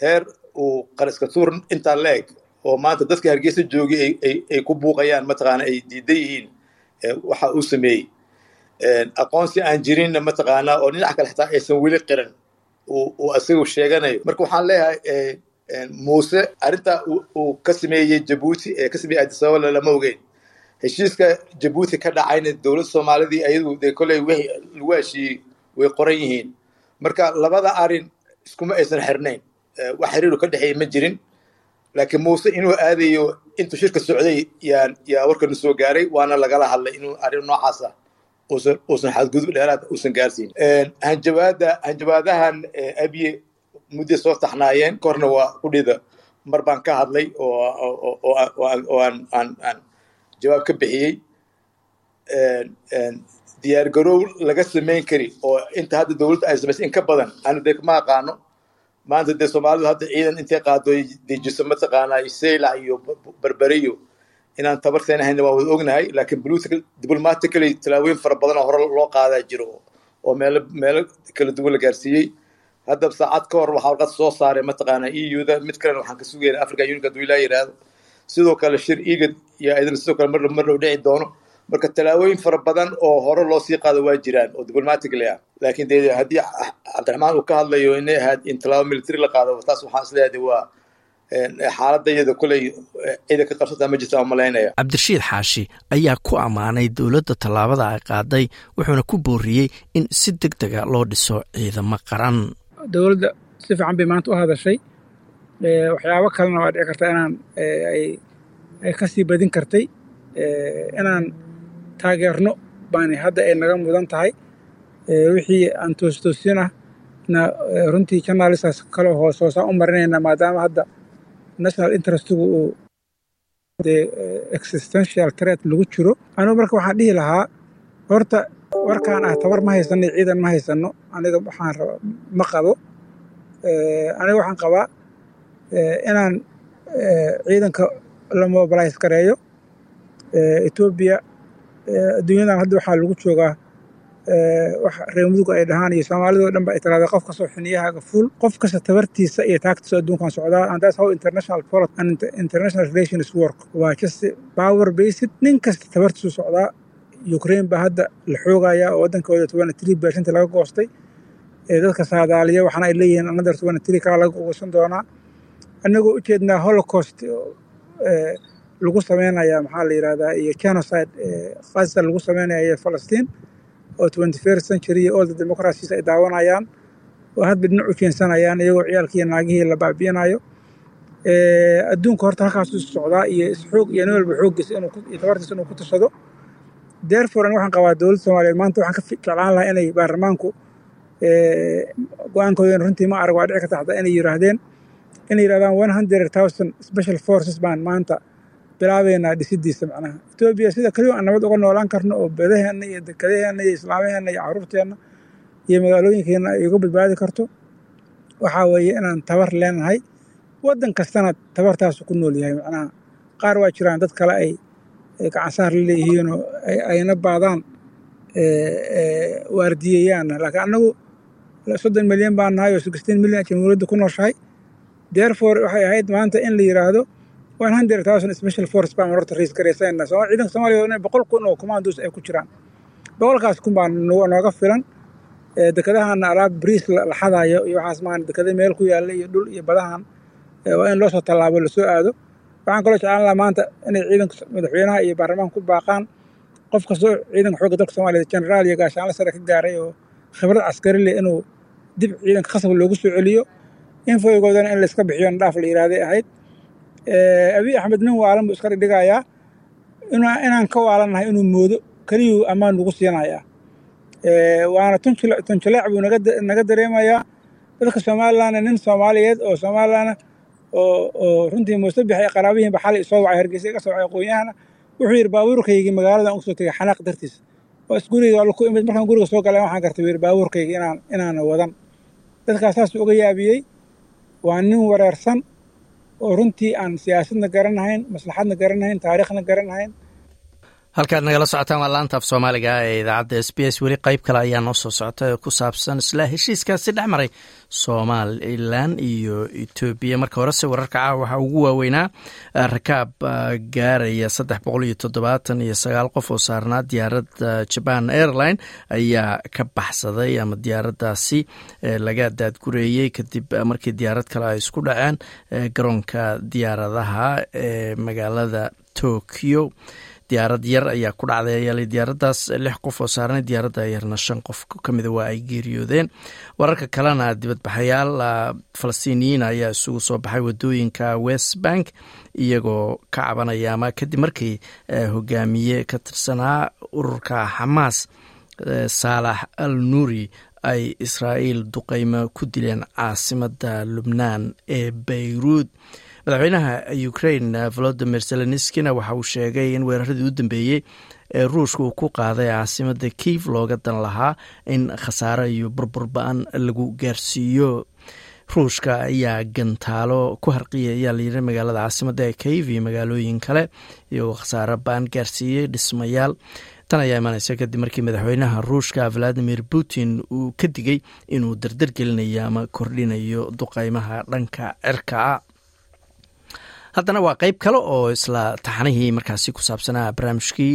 heer uu qariska tuur intaa la eg oo maanta dadka hargeysa joogay ay ku buuqayaan mataqaana ay diidan yihiin waxa uu sameeyey. Aqoonsi aan jirinna mataqaana oo dhinac kale xitaa aysan weli qiran uu isagu sheeganayo. Marka waxaan leeyahay muuse arrintaa uu ka sameeyey jabuuti ee ka sameeyey adisababa lama ogeyn heshiiska jabuuti ka dhacayna dowladda soomaalidii ayadu dee kolley lagu heshiiyey way qoran yihiin. Marka labada arrin iskuma aysan xirnayn. Wax xiriiru ka dhexeeya ma jirin. Laakiin muuse inuu aadayo intuu shirka socday yaan yaa warkanu soo gaaray waana lagala hadlay inuu arrin noocaas ah uusan uusan xadgudub dheeraad uusan gaarsiin. Hanjabaada hanjabaadahan abiye muddo soo taxnaayeen korna waa kudhida mar baan ka hadlay oo oo aan aan aan jawaab ka bixiyey diyaar garow laga samayn kari oo inta hadda dowladda ay samaysay in ka badan anu dee ma aqaano. Maanta dee soomaalidu hadda ciidan intay qaado dejiso mataqaanaa seylac iyo berberiyo inaan tabarteen ahayna waan wada ognahay laakiin diplomatically tallaabooyin fara badan oo hore loo qaadaa jiro oo meelo meelo kala duwan la gaarsiiyey. Hadda saacad ka hor waxaa warqad soo saaray mataqaanaa eu-da mid kalena waxaan ka sugayna africa union hadduu ilaa yidhaahdo sidoo kale shir igad iyo idin sidoo kale mar mar dhow dhici doono. Marka tallaabooyin fara badan oo hore loo sii qaado waa jiraan oo diplomatically ah laakiin dee haddii cabdiraxmaan uu ka hadlayo inay ahayd in tallaabo military la qaado taas waxaan is leeyahay waa xaaladda iyada kuley cida ka qabsataa ma jirta malaynaya. Cabdirashiid xaashi ayaa ku ammaanay dowladda tallaabada ay qaaday wuxuuna ku booriyey in si deg dega loo dhiso ciidamo qaran. Dowladda si fiican bay maanta u hadashay. Waxyaabo kalena waa dhici karta inaan ay ka sii badin kartay inaan taageerno baani hadda ay naga mudan tahay. Wixii aan toostoosin ah runtii journalistaas kale hoos hoosaan u marinayna maadaama hadda national interestigu uu existential threat lagu jiro. Anugu marka waxaan dhihi lahaa horta warkaan ah tabar ma haysano ciidan ma haysano aniga waxaan ma qabo. Aniga waxaan qabaa inaan ciidanka la mobilize gareeyo etoobiya adduunyadan hadda waxaa lagu joogaa reer muduga ay dhahaan iyo soomaalidoo dhan ba ay tiraahda qof kastoo xiniyahaaga fuul. Qof kasta tabartiisa iyo taagtiisa adduunkan socdaa and that's how international politics and international relations work. Waa just power based. Nin kasta tabartiisu socdaa ukraine baa hadda la xoogayaa oo waddankooda tobana three percent laga goostay dadka saadaaliya waxaana ay leeyihiin another tobana three kala laga goosan doonaa. Annagoo ujeednaa holocaust lagu sameynaya maxaa la yidhahdaa iyo genocide gaza lagu sameynaya falastiin oo twenty first century all the democracies ay daawanayaan oo hadba dhinac u jeensanayaan iyagoo ciyaalkii naagihii la baabi'inayo adduunka horta halkaasuu socdaa iyo isxoog iyo nin walba xooggiisa iyo tabartiisa inuu ku tashado therefore an waxaan qabaa dowladda soomaaliyeed maanta waxaan ka jeclaan lahaa inay baarlamaanku go'aankoodan runtii ma arag waa dhici karta hataa inay yiraahdeen inay yirahdaan one hundred thousand special forces baan maanta bilaabeynaa dhisidiisa macnaha. Etoobiya sida keliya aan nabad uga noolaan karno oo bedaheena iyo dekadaheena iyo islaamaheena iyo caruurteenna iyo magaalooyinkeenna ay badbaadi karto waxaa weeye inaan tabar leenahay waddan kastana tabartaasu ku nool yahay macnaha. Qaar waa jiraan dad kale ay gacansaar la leeyihiinoo ayna baadaan waardiyeyaanna. Laakiin annagu soddon milyan baan nahay oo sixteen milyan jamhuuriyadda ku nooshahay therefore waxay ahayd maanta in la yiraahdo one hundred thousand special force baan horta raise garaysayna ciidanka soomaaliya inay boqol kun oo commandos ay ku jiraan. Boqolkaas kun baa nooga filan. Dekedahana alaab briis la xadayo iyo waxaas maan dekada meel ku yaalla iyo dhul iyo badahan waa in loo tallaabo la soo aado. Waxaan kaloo jeclaan lahaa maanta inay ciidanka madaxweynaha iyo baarlamaanka ku baaqaan. Qof kastoo ciidanka xoogga dalka soomaaliya generaal iyo gaashaanla sare ka gaaray oo khibrad caskari leh inuu dib ciidanka khasab loogu soo celiyo infoygoodana in layska bixiyo dhaaf la yihahday ahayd. Abiy axmed nin waalan buu iska dhigdhigayaa inaan ka waalannahay inuu moodo keliyuu ammaan nagu siinayaa. Waana tunjaleec buu naga dareemayaa. Dadka somalilandna nin soomaaliyeed oo somalilandna oo runtii muuse bixay qaraabihiinba xalay soo wacay hargeysa iga soo wacay aqoonyahana wuxuu yidhi baabuurkaygii magaaladan u soo tegay xanaaq dartiis. Oo is guriga ku imid. Markaan guriga soo galay waxaan gartay yidhi baabuurkayga inaan wadan. Dadkaas saasuu uga yaabiyey waa nin wareersan oo runtii aan siyaasadna garanahayn maslaxadna garanahayn taariikhna garanahayn halkaad nagala socotaan waa laanta af soomaaliga ee idaacadda s b s. Weli qeyb kale ayaa noo soo socota ee ku saabsan isla heshiiskaasi dhex maray somalilan iyo etoobiya marka horese wararka caawa waxaa ugu waaweynaa rakaab gaaraya saddex boqol iyo toddobaatan iyo sagaal qof oo saarnaa diyaaradda jaban airline ayaa ka baxsaday ama diyaaraddaasi laga daadgureeyey kadib markii diyaarad kale ay isku dhaceen garoonka diyaaradaha ee magaalada tokyo diyaarad yar ayaa ku dhacday ayaalay diyaaraddaas lix qof oo saarnay diyaaradda yarna shan qof ka mida waa ay geeriyoodeen. Wararka kalena dibadbaxayaal falastiiniyiin ayaa isugu soo baxay waddooyinka west bank iyagoo ka cabanaya ama kadib markii hogaamiye ka tirsanaa ururka xamaas saalax al nuuri ay israa'iil duqeymo ku dileen caasimada lubnaan ee beyruud madaxweynaha ukraine volodimir zelenskina waxa uu sheegay in weeraradii u dambeeyey ee ruushka uu ku qaaday caasimada kiiv looga dan lahaa in khasaare iyo burbur ba'an lagu gaarsiiyo. Ruushka ayaa gantaalo ku harqiyay ayaa layiri magaalada caasimada ee kiiv iyo magaalooyin kale iyagoo khasaare ba'an gaarsiiyey dhismayaal. Tan ayaa imaaneysa kadib markii madaxweynaha ruushka valadimir putin uu ka digay inuu dardar gelinayo ama kordhinayo duqeymaha dhanka cirka haddana waa qeyb kale oo isla taxanihii markaasi ku saabsanaa barnaamijkii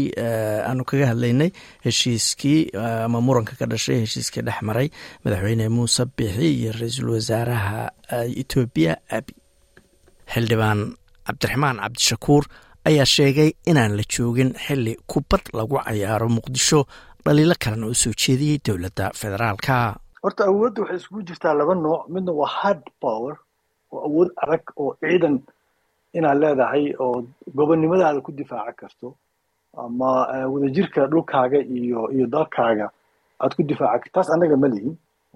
aanu kaga hadlaynay heshiiskii ama muranka ka dhashay heshiiskii dhex maray madaxweyne muuse bixi iyo ra'iisul wasaaraha etoobiya abi xildhibaan cabdiraxmaan cabdishakuur ayaa sheegay inaan la joogin xili kubad lagu cayaaro muqdisho dhaliilo kalena u soo jeediyey dowladda federaalka. Horta awoodda waxay isugu jirtaa laba nooc. Midna waa hard power oo awood adag oo ciidan inaad leedahay oo gobonnimadaada ku difaaca karto ama wadajirka dhulkaaga iyo iyo dalkaaga aad ku difaaca karto taas annaga ma lihin.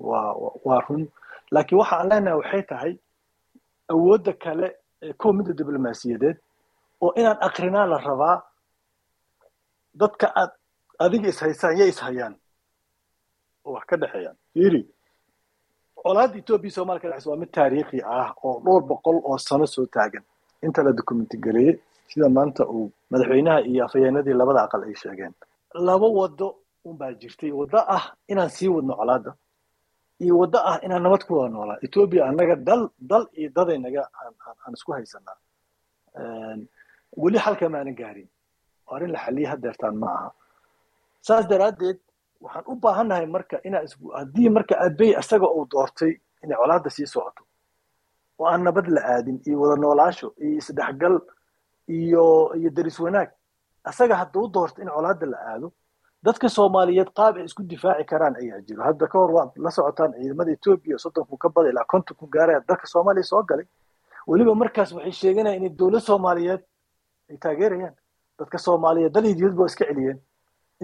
Waa waa run. Laakiin waxa aan leenahay waxay tahay awoodda kale ee kow midda diblomaasiyadeed oo inaan akrinaa la rabaa dadka aad adiga ishaysaan yay ishayaan oo wax ka dhexeeyaan fiiri colaadda etoobiya somalia ka dhexeysa waa mid taariikhi ah oo dhowr boqol oo sano soo taagan inta la documenti gareeyey sida maanta uu madaxweynaha iyo afhayeenadii labada aqal ay sheegeen laba wado unbaa jirtay. Waddo ah inaan sii wadno colaadda iyo waddo ah inaan nabad ku wada noolaa. Etoobiya annaga dal dal iyo dadaynaga aan isku haysanaa. Weli halka maanan gaarin. Oo arrin la xaliya hadeertaan ma aha. Saas daraaddeed waxaan u baahannahay marka inaa is haddii marka abey isaga uu doortay inay colaadda sii socoto oo aan nabad la aadin iyo wada noolaasho iyo isdhexgal iyo iyo deris wanaag. Isaga hadduu doorto in colaadda la aado dadka soomaaliyeed qaab ay isku difaaci karaan ayaa jiro hadda ka hor waad la socotaan ciidamada etoobiya soddon kun ka bada ilaa konton kun gaaraya dalka soomaaliya soo galay. Weliba markaas waxay sheeganayaan inay dowlad soomaaliyeed ay taageerayaan. Dadka soomaaliyeed dal iyo dibadba waa iska celiyeen.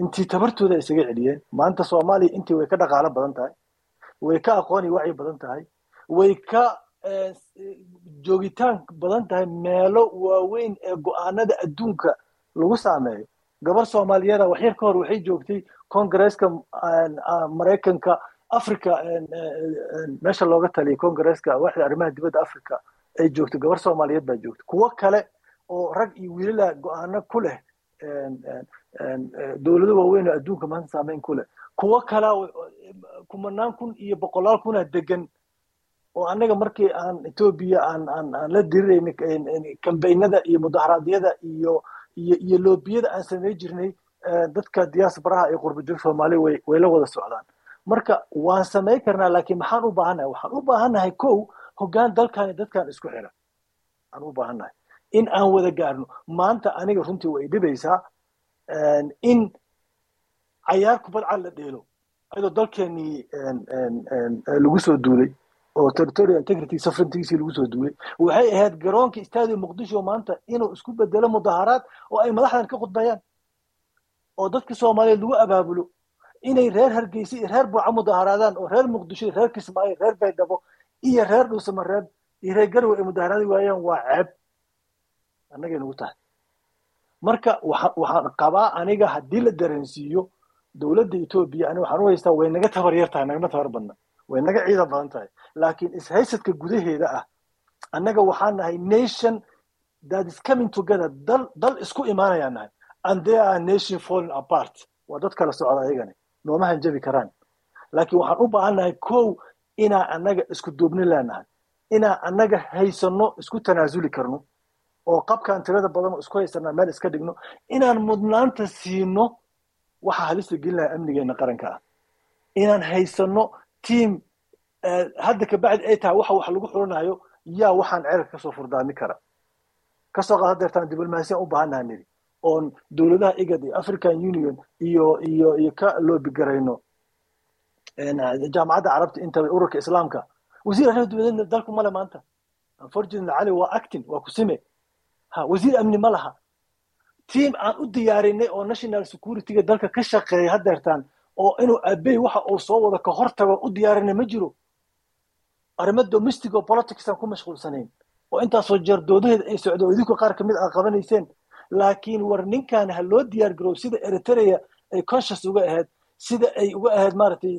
Intii tabartooda ay isaga celiyeen. Maanta soomaaliya intii way ka dhaqaalo badan tahay. Way ka aqoon iyo wacyi badan tahay. Way ka joogitaan badan tahay meelo waaweyn ee go'aanada adduunka lagu saameeyo. Gabar soomaaliyeeda waxyar ka hor waxay joogtay congresska maraykanka africa meesha looga taliyay congresska waaxda arrimaha dibadda africa ay joogto gabar soomaaliyeed baa joogta kuwo kale oo rag iyo wiilala go'aano ku leh dowlado waaweyn oo adduunka maanta saameyn ku leh. Kuwo kalea kumanaan kun iyo boqolaal kuna degan oo annaga markii aan etoobiya aan la dirirayna kambaynada iyo mudaharaadyada iyo iyo iyo loobiyada aan samey jirnay dadka diaasbaraha iyo qurbajoog soomaaliya way way la wada socdaan. Marka waan samay karnaa laakiin maxaan u baahannahay waxaan u baahannahay kow hoggaan dalkan dadkan isku xira. Aan u baahannahay in aan wada gaarno. Maanta aniga runtii way dhibaysaa in cayaar kubadcad la dheelo ayadoo dalkeenii lagu soo duulay oo territorial integrity sovereigntigiisii lagu soo duulay waxay ahayd garoonka stadium muqdisho maanta inuu isku bedelo mudaharaad oo ay madaxdan ka khudbayaan. Oo dadka soomaaliyeed lagu abaabulo inay reer hargeysa iyo reer buuca mudaharaadaan oo reer muqdisho iyo reer kismaayo reer baydhabo iyo reer dhuusamareeb iyo reer garowe ay mudaharaadi waayaan. Waa ceeb. Annagay nagu tahay. Marka waxaan qabaa aniga haddii la dareensiiyo dowladda etoobiya aniga waxaan u haystaa way naga tabar yar tahay nagama tabar badna way naga ciidan badan tahay. Laakiin ishaysadka gudaheeda ah annaga waxaan nahay nation that is coming together. Dal dal isku imaanayaan nahay. And they are nation falling apart. Waa dad kala socda ayagani. Nooma hanjabi karaan. Laakiin waxaan u baahan nahay kow inaan annaga isku duubni leenahay. Inaan annaga haysano isku tanaasuli karno. Oo qabkaan tirada badan oo isku haysanaa meel iska dhigno. Inaan mudnaanta siino waxa halista gelin lahaa amnigeena qaranka ah. Inaan haysano team hadda kabacdi ay tahay waxa wax lagu xulanayo yaa waxaan ceelka ka soo furdaami kara. Kasoo qaad hadeertaan diblomaasiyan u baahannaha nidi oon dowladaha igad african union iyo iyo iyo ka loobigarayno jaamacadda carabta intaba ururka islaamka. Wasiir arrimaha dibadda dalku male maanta. Unfortunately cali waa acting waa kusime ha wasiir amni ma laha. Team aan u diyaarinay oo national securityga dalka ka shaqeeya hadeertaan oo inuu abey waxa uu soo wado ka hortago u diyaarinay ma jiro. Arrimo domestic oo politics aan ku mashquulsanayn oo intaasoo jeer doodaheeda ay socdo oo idinku qaar ka mid aa qabanayseen laakiin war ninkan ha loo diyaar garow sida eritrea ay conscious uga ahayd sida ay uga ahayd maaragtay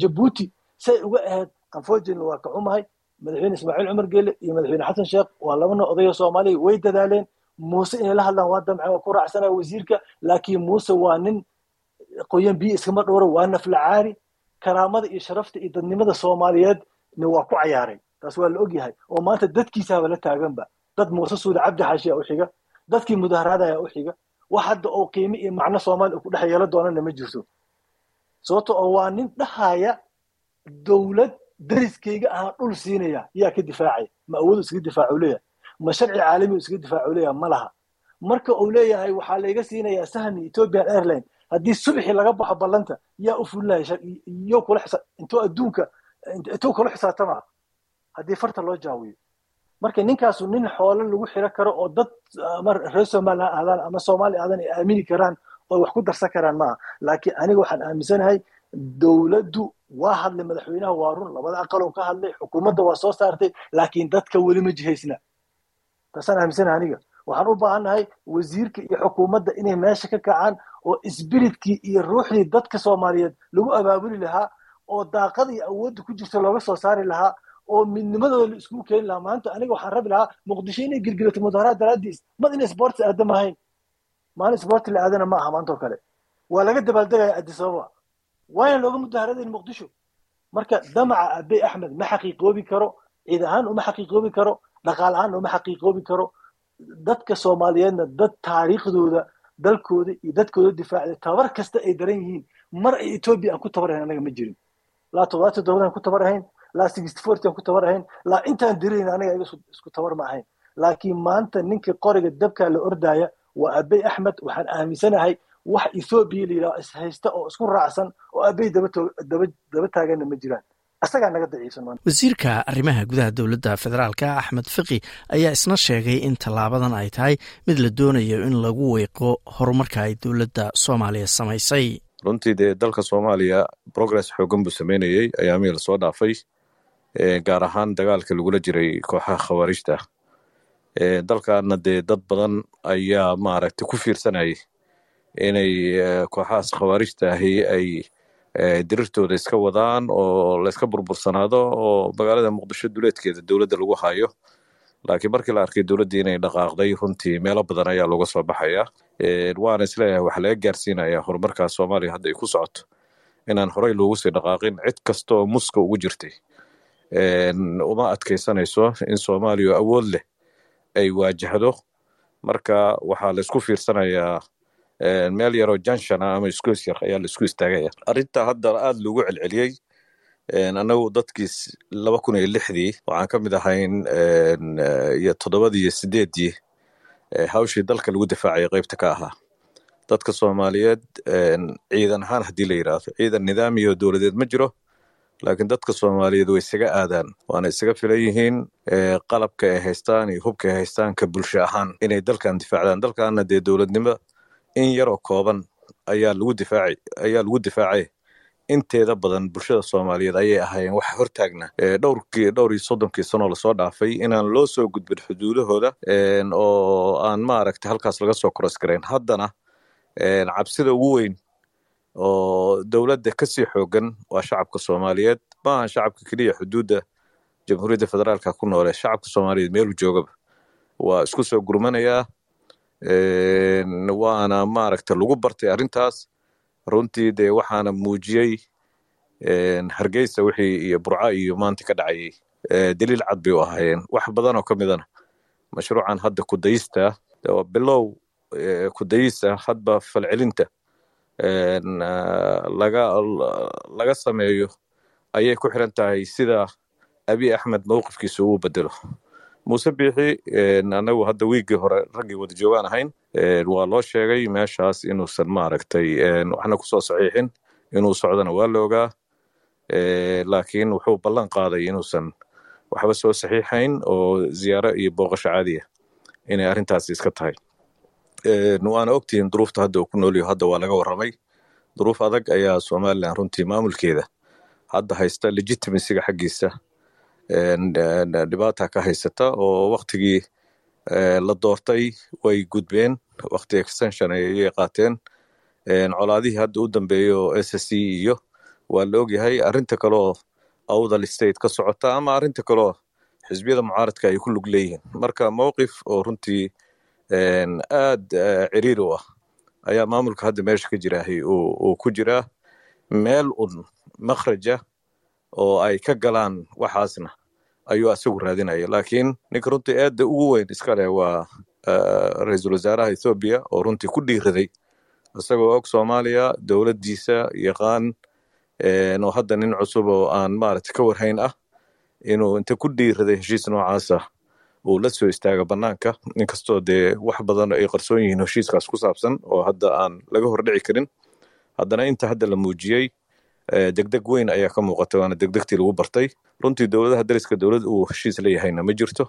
jabuuti si ay uga ahayd unfortunately waa ka xumahay madaxweyne ismaaciil cumar geele iyo madaxweyne xasan sheekh waa labana odayo soomaaliya way dadaaleen. Muuse inay la hadlaan waa damce waa ku raacsanaya wasiirka. Laakiin muuse waa nin qoyan biyo iskama dhowro waa naflacaari karaamada iyo sharafta iyo dadnimada soomaaliyeed waa ku cayaaray. Taas waa la ogyahay oo maanta dadkiisaaba la taaganba. Dad muuse suude cabdi xaashi a u xiga. Dadkii mudaharaadaya u xiga. Wax hadda oo qiime iyo macno soomaaliya ku dhex yeelo doonana ma jirto. Sababto oo waa nin dhahaya dowlad dariskayga ahaan dhul siinaya. Yaa ka difaacaya ma awoodu iskaga difaacu leeyahay? Ma sharci caalami u iskaga difaacu leeyahay? Ma laha. Marka uu leeyahay waxaa layga siinayaa sahmi ethiopian airline haddii subxi laga baxo ballanta yaa u fulinaya iyo kula xisa intuu adduunka intuu kula xisaabtama haddii farta loo jaawiyo. Marka ninkaasu nin xoolo lagu xiro karo oo dad ama reer somaliland ahdaan ama soomaaliya aadan ay aamini karaan oo wax ku darsan karaan maaha. Laakiin aniga waxaan aaminsanahay dowladdu waa hadlay madaxweynaha waa run labada aqalon ka hadlay xukuumadda waa soo saartay laakiin dadka weli ma jihaysna. Taasaan aaminsanahay aniga. Waxaan u baahannahay wasiirka iyo xukuumadda inay meesha ka kacaan oo spiritkii iyo ruuxdii dadka soomaaliyeed lagu abaabuli lahaa oo daaqada iyo awoodda ku jirta looga soo saari lahaa oo midnimadooda la iskugu keeni lahaa. Maanta aniga waxaan rabi lahaa muqdisho inay gelgelato mudaharaad daraadiis mad inay sports aadam ahayn. Maalin sport la aadana ma aha maantoo kale. Waa laga dabaaldegaya addis ababa. Looga mudaharadayn muqdisho. Marka damaca abey axmed ma xaqiiqoobi karo ciid ahaan uma xaqiiqoobi karo dhaqaal ahaan uma xaqiiqoobi karo. Dadka soomaaliyeedna dad taariikhdooda dalkooda iyo dadkooda difaacda tabar kasta ay daran yihiin. Mar ay etoobiya aan ku tabarahayn anaga ma jirin. Laa toddobaatan toddobadan ku tabarahayn laa sixty forty aan ku tabarahayn laa intaan dirayn aniga iga isku tabar ma ahayn. Laakiin maanta ninka qoriga dabkaa la ordaya waa abey axmed waxaan aaminsanahay wax ethoobiya la yidhaho ishaysta oo isku raacsan oo abey daba taaganna ma jiraan wasiirka arrimaha gudaha dowladda federaalka axmed fiqi ayaa isna sheegay in tallaabadan ay tahay mid la doonayo in lagu weeqo horumarka ay dowladda soomaaliya samaysay. Runtii dee dalka soomaaliya progress xoogan buu sameynayey ayaamihii la soo dhaafay gaar ahaan dagaalka lagula jiray kooxaha khawaarijta. Dalkaana dee dad badan ayaa maaragtay ku fiirsanayay inay kooxahaas khawaarijta ahi ay dirirtooda iska wadaan oo layska burbursanaado oo magaalada muqdisho duleedkeeda dowladda lagu hayo. Laakiin markii la arkay dowladdii inay dhaqaaqday runtii meelo badan ayaa looga soo baxaya. Waana is leeyahay waxa laga gaarsiinaya horumarkaa soomaaliya hadda ay ku socoto inaan horey loogu sii dhaqaaqin cid kasta muska ugu jirtay. Uma adkaysanayso in soomaaliya awood leh ay waajahdo. Marka waxaa la isku fiirsanayaa meel yaroo janshana ama isgoys yar ayaa la isku istaagaya arrinta hadda aad loogu celceliyey annagu dadkii laba kun iyo lixdii waxaan ka mid ahayn iyo toddobadii iyo sideeddii hawshii dalka lagu difaacaya qaybta ka ahaa. Dadka soomaaliyeed ciidan ahaan haddii la yidhaahdo ciidan nidaamiyo dowladeed ma jiro laakiin dadka soomaaliyeed way isaga aadaan. Waana isaga filan yihiin qalabka ay haystaan iyo hubka ay haystaan ka bulsho ahaan. Inay dalkan difaacdaan dalkaana dee dowladnimo in yaroo kooban ayaa lagu difaaci ayaa lagu difaacay. Inteeda badan bulshada soomaaliyeed ayay ahaayeen waxa hortaagna dhowrkii dhowr soddonkii sanoo la soo dhaafay inaan loo soo gudbin xuduudahooda oo aan maaragtay halkaas laga soo koros garayn haddana cabsida ugu weyn oo dowladda ka sii xoogan waa shacabka soomaaliyeed maaha shacabka keliya xuduudda jamhuuriyadda federaalka ku noole. Shacabka soomaaliyeed meelu joogaba. Waa isku soo gurmanayaa waana maaragta lagu bartay arrintaas. Runtii dee waxaana muujiyey hargeysa wixii iyo burca iyo maanta ka dhacayay daliil cad bay u ahaayeen. Wax badan oo ka midana mashruucan hadda kudayista bilow kudayisa hadba falcelinta laga laga sameeyo ayay ku xiran tahay sida abiy axmed mowqifkiisa uu bedelo muuse biixi anagu hadda wiiggii hore raggii wada joogaan ahayn waa loo sheegay meeshaas inuusan maaragtay waxna ku soo saxiixin inuu socdona waa la ogaa laakiin wuxuu ballan qaaday inuusan waxba soo saxiixayn oo ziyaaro iyo booqasho caadiya inay arrintaasi iska tahay. Waana ogtihiin duruufta hadda uu ku noolyaho hadda waa laga warramay. Duruuf adag ayaa somalilan runtii maamulkeeda hadda haysta legitimacyga xaggiisa dhibaata ka haysata oo waktigii la doortay way gudbeen. Wakti extension ayay qaateen colaadihii hadda u dambeeya oo s c iyo waa la ogyahay arrinta kaleoo awdal state ka socota ama arrinta kaleoo xisbiyada mucaaradka ay ku lug leeyihiin. Marka mowqif oo runtii aad ciriiri u ah ayaa maamulka hadda meesha ka jiraahay uu ku jiraa meel un makhraja oo ay ka galaan waxaasna ayuu asagu raadinaya laakiin ninka runtii aadda ugu weyn iska leh waa ra'iisul wasaaraha ethoobiya oo runtii ku dhiiraday. Isagoo og soomaaliya dowladdiisa yaqaan oo hadda nin cusub oo aan maaragta ka warhayn ah inuu inta ku dhiiraday heshiis noocaasa uu la soo istaaga bannaanka. Inkastoo dee wax badan ay qarsoon yihiin heshiiskaas ku saabsan oo hadda aan laga hordhici karin. Haddana inta hadda la muujiyey degdeg weyn ayaa ka muuqata waana degdegtii lagu bartay. Runtii dowladaha dariska dowlad uu heshiis leeyahayna ma jirto.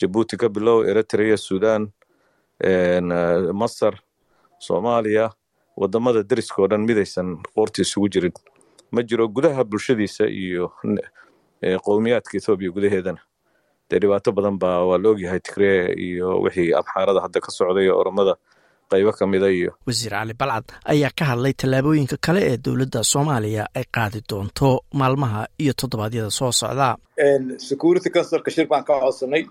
Jabuuti ka bilow eritrea sudan masar soomaaliya waddamada deriska oo dhan midaysan qoorta isugu jirin. Ma jiro gudaha bulshadiisa iyo qowmiyaadka ethoobiya gudaheedana. Dee dhibaato badan baa waa la ogyahay tigree iyo wixii abxaarada hadda ka socday oromada qaybo ka mida iyo. Wasiir cali balcad ayaa ka hadlay tallaabooyinka kale ee dowladda soomaaliya ay qaadi doonto maalmaha iyo toddobaadyada soo socda. Security councilka shir baan ka codsanay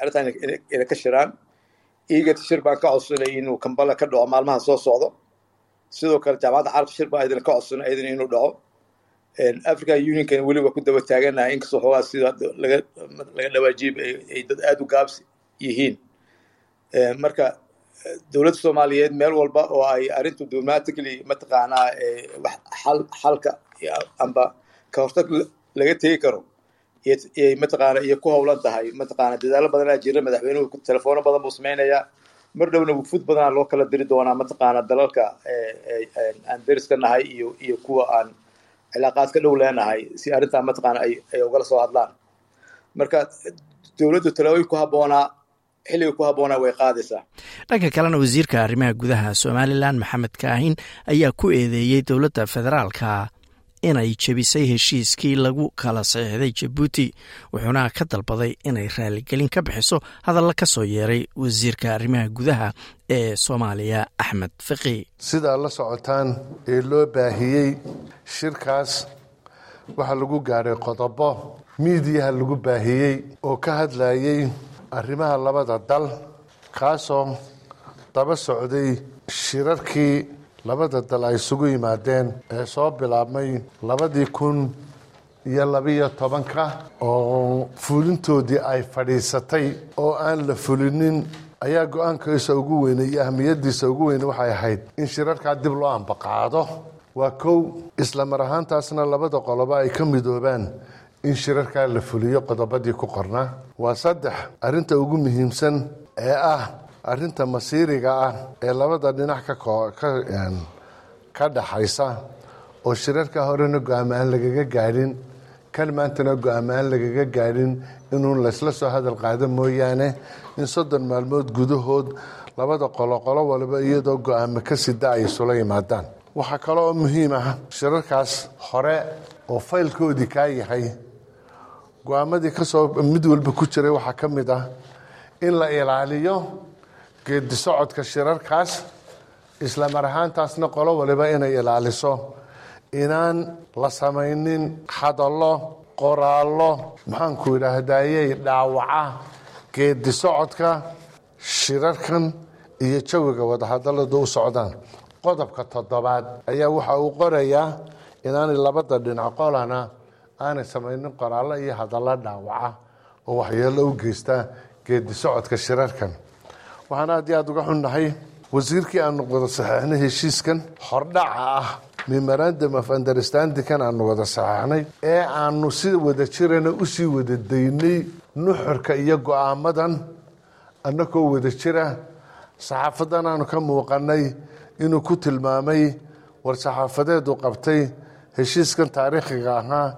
arrintan ina ka shiraan. Egat shir baan ka codsanay inuu kambala ka dhaco maalmaha soo socdo. Sidoo kale jaamacadda carabka shir baan idin ka codsanay idin inuu dhaco. African unionkan weli waa ku daba taaganahay inkastoo xoogaa sida laga laga dhawaajiib ay dad aada u gaabs yihiin. Marka dowladda soomaaliyeed meel walba oo ay arrintu diplomatically mataqaanaa xalka amba ka hortag laga tegi karo iyay mataqaana iyo ku howlan tahay mataqaana. Dadaalo badanaa jira madaxweynuhu telefoono badan buu samaynayaa mar dhowna wufud badanaa loo kala diri doonaa mataqaana dalalka aan deriska nahay iyo iyo kuwa aan cilaaqaad ka dhow leenahay si arrintan mataqaana ay ugala soo hadlaan. Marka dowladdu talaabooyin ku habboonaa xilliga ku habboonaa way qaadaysaa. Dhanka kalena wasiirka arrimaha gudaha somalilan maxamed kaahin ayaa ku eedeeyey dowladda federaalka inay jebisay heshiiskii lagu kala saxiixday jabuuti wuxuuna ka dalbaday inay raaligelin ka bixiso hadalla ka soo yeeray wasiirka arrimaha gudaha ee soomaaliya axmed fiqi. Sidaa la socotaan ee loo baahiyey shirkaas waxaa lagu gaadhay qodobo miidiyaha lagu baahiyey oo ka hadlayay arrimaha labada dal kaasoo daba socday shirarkii labada dal ay isugu yimaadeen ee soo bilaabmay labadii kun iyo labiyo tobanka oo fulintoodii ay fadhiisatay oo aan la fulinin. Ayaa go'aankiisa ugu weynay iyo ahmiyadiisa ugu weynay waxay ahayd in shirarkaa dib loo ambaqaado. Waa kow isla mar ahaantaasna labada qolobo ay ka midoobaan in shirarkaa la fuliyo qodobadii ku qornaa waa saddex arrinta ugu muhiimsan ee ah arrinta masiiriga ah ee labada dhinac ka dhaxaysa oo shirarka horena go'aamaan lagaga gaadhin kan maantana go'aamaan lagaga gaadhin inuu laysla soo hadal qaado mooyaane in soddon maalmood gudahood labada qoloqolo waliba iyadoo go'aamo ka sida ay isula yimaadaan. Waxaa kale oo muhiim ah shirarkaas hore oo faylkoodii kaa yahay go'aamadii ka soo mid walba ku jiray waxaa ka mid ah in la ilaaliyo geedi socodka shirarkaas isla mar ahaantaasna qolo waliba inay ilaaliso. Inaan la samaynin hadallo qoraallo maxaanku idhaahdayey dhaawaca geedi socodka shirarkan iyo jawiga wadahadalladu u socdaan. Qodobka toddobaad ayaa waxa uu qorayaa inaanay labada dhinac qolana aanay samaynin qoraallo iyo hadallo dhaawaca oo waxyeello u geysta geedi socodka shirarkan. Waxaan aad iyo aada uga xunnahay wasiirkii aanu wada saxeixnay heshiiskan hordhaca ah memorandum of understandingkan aanu wada saxeixnay ee aanu si wada jirana u sii wada daynay nuxurka iyo go'aamadan annagoo wada jira saxaafadan aanu ka muuqanay inuu ku tilmaamay war saxaafadeedu qabtay heshiiskan taariikhiga ahaa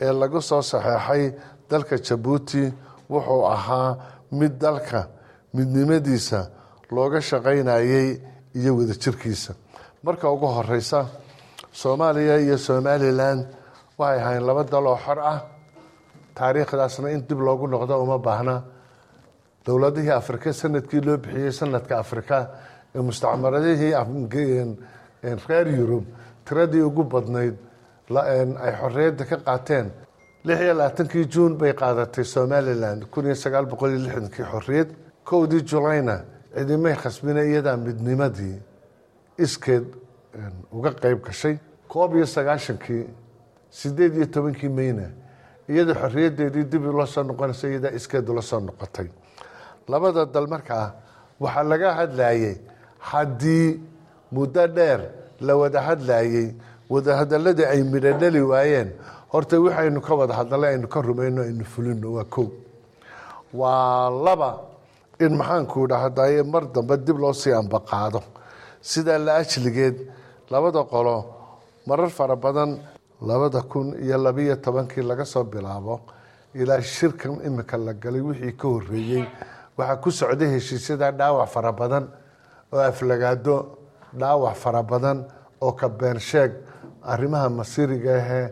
ee lagu soo saxeexay dalka jabuuti wuxuu ahaa mid dalka midnimadiisa looga shaqaynayay iyo wadajirkiisa. Marka ugu horeysa soomaaliya iyo somalilan waxay ahayn laba dal oo xor ah. Taariikhdaasna in dib loogu noqdo uma baahna. Dowladihii afrika sannadkii loo bixiyey sanadka afrika ee mustacmaradihii reer yurub tiradii ugu badnayd ay xorriyadda ka qaateen. Lix iyo labaatankii juun bay qaadatay somalilan kun iyo sagaal boqol iyo lixdankii xorriyad. Kowdii julayna cidimay khasbina iyadaa midnimadii iskeed uga qeyb gashay. Koob iyo sagaashankii sideed iyo tobankii mayna iyada xorriyaddeedii dib ula soo noqonaysa iyadaa iskeed ula soo noqotay. Labada dal markaa waxaa laga hadlayay haddii muddo dheer la wada hadlayey wadahadaladii ay midho dhali waayeen. Horta waxaynu ka wada hadalay aynu ka rumayno aynu fulino waa kow. Waa laba. In maxaanku dhahdaye mar dambe dib loo sii ambaqaado. Sidaa la ajligeed labada qolo marar fara badan labada kun iyo labiyo tobankii laga soo bilaabo ilaa shirkan imika la galay wixii ka horeeyey waxaa ku socday heshiisyada dhaawac fara badan oo aflagaado dhaawac fara badan oo ka beensheeg arrimaha masiiriga ahee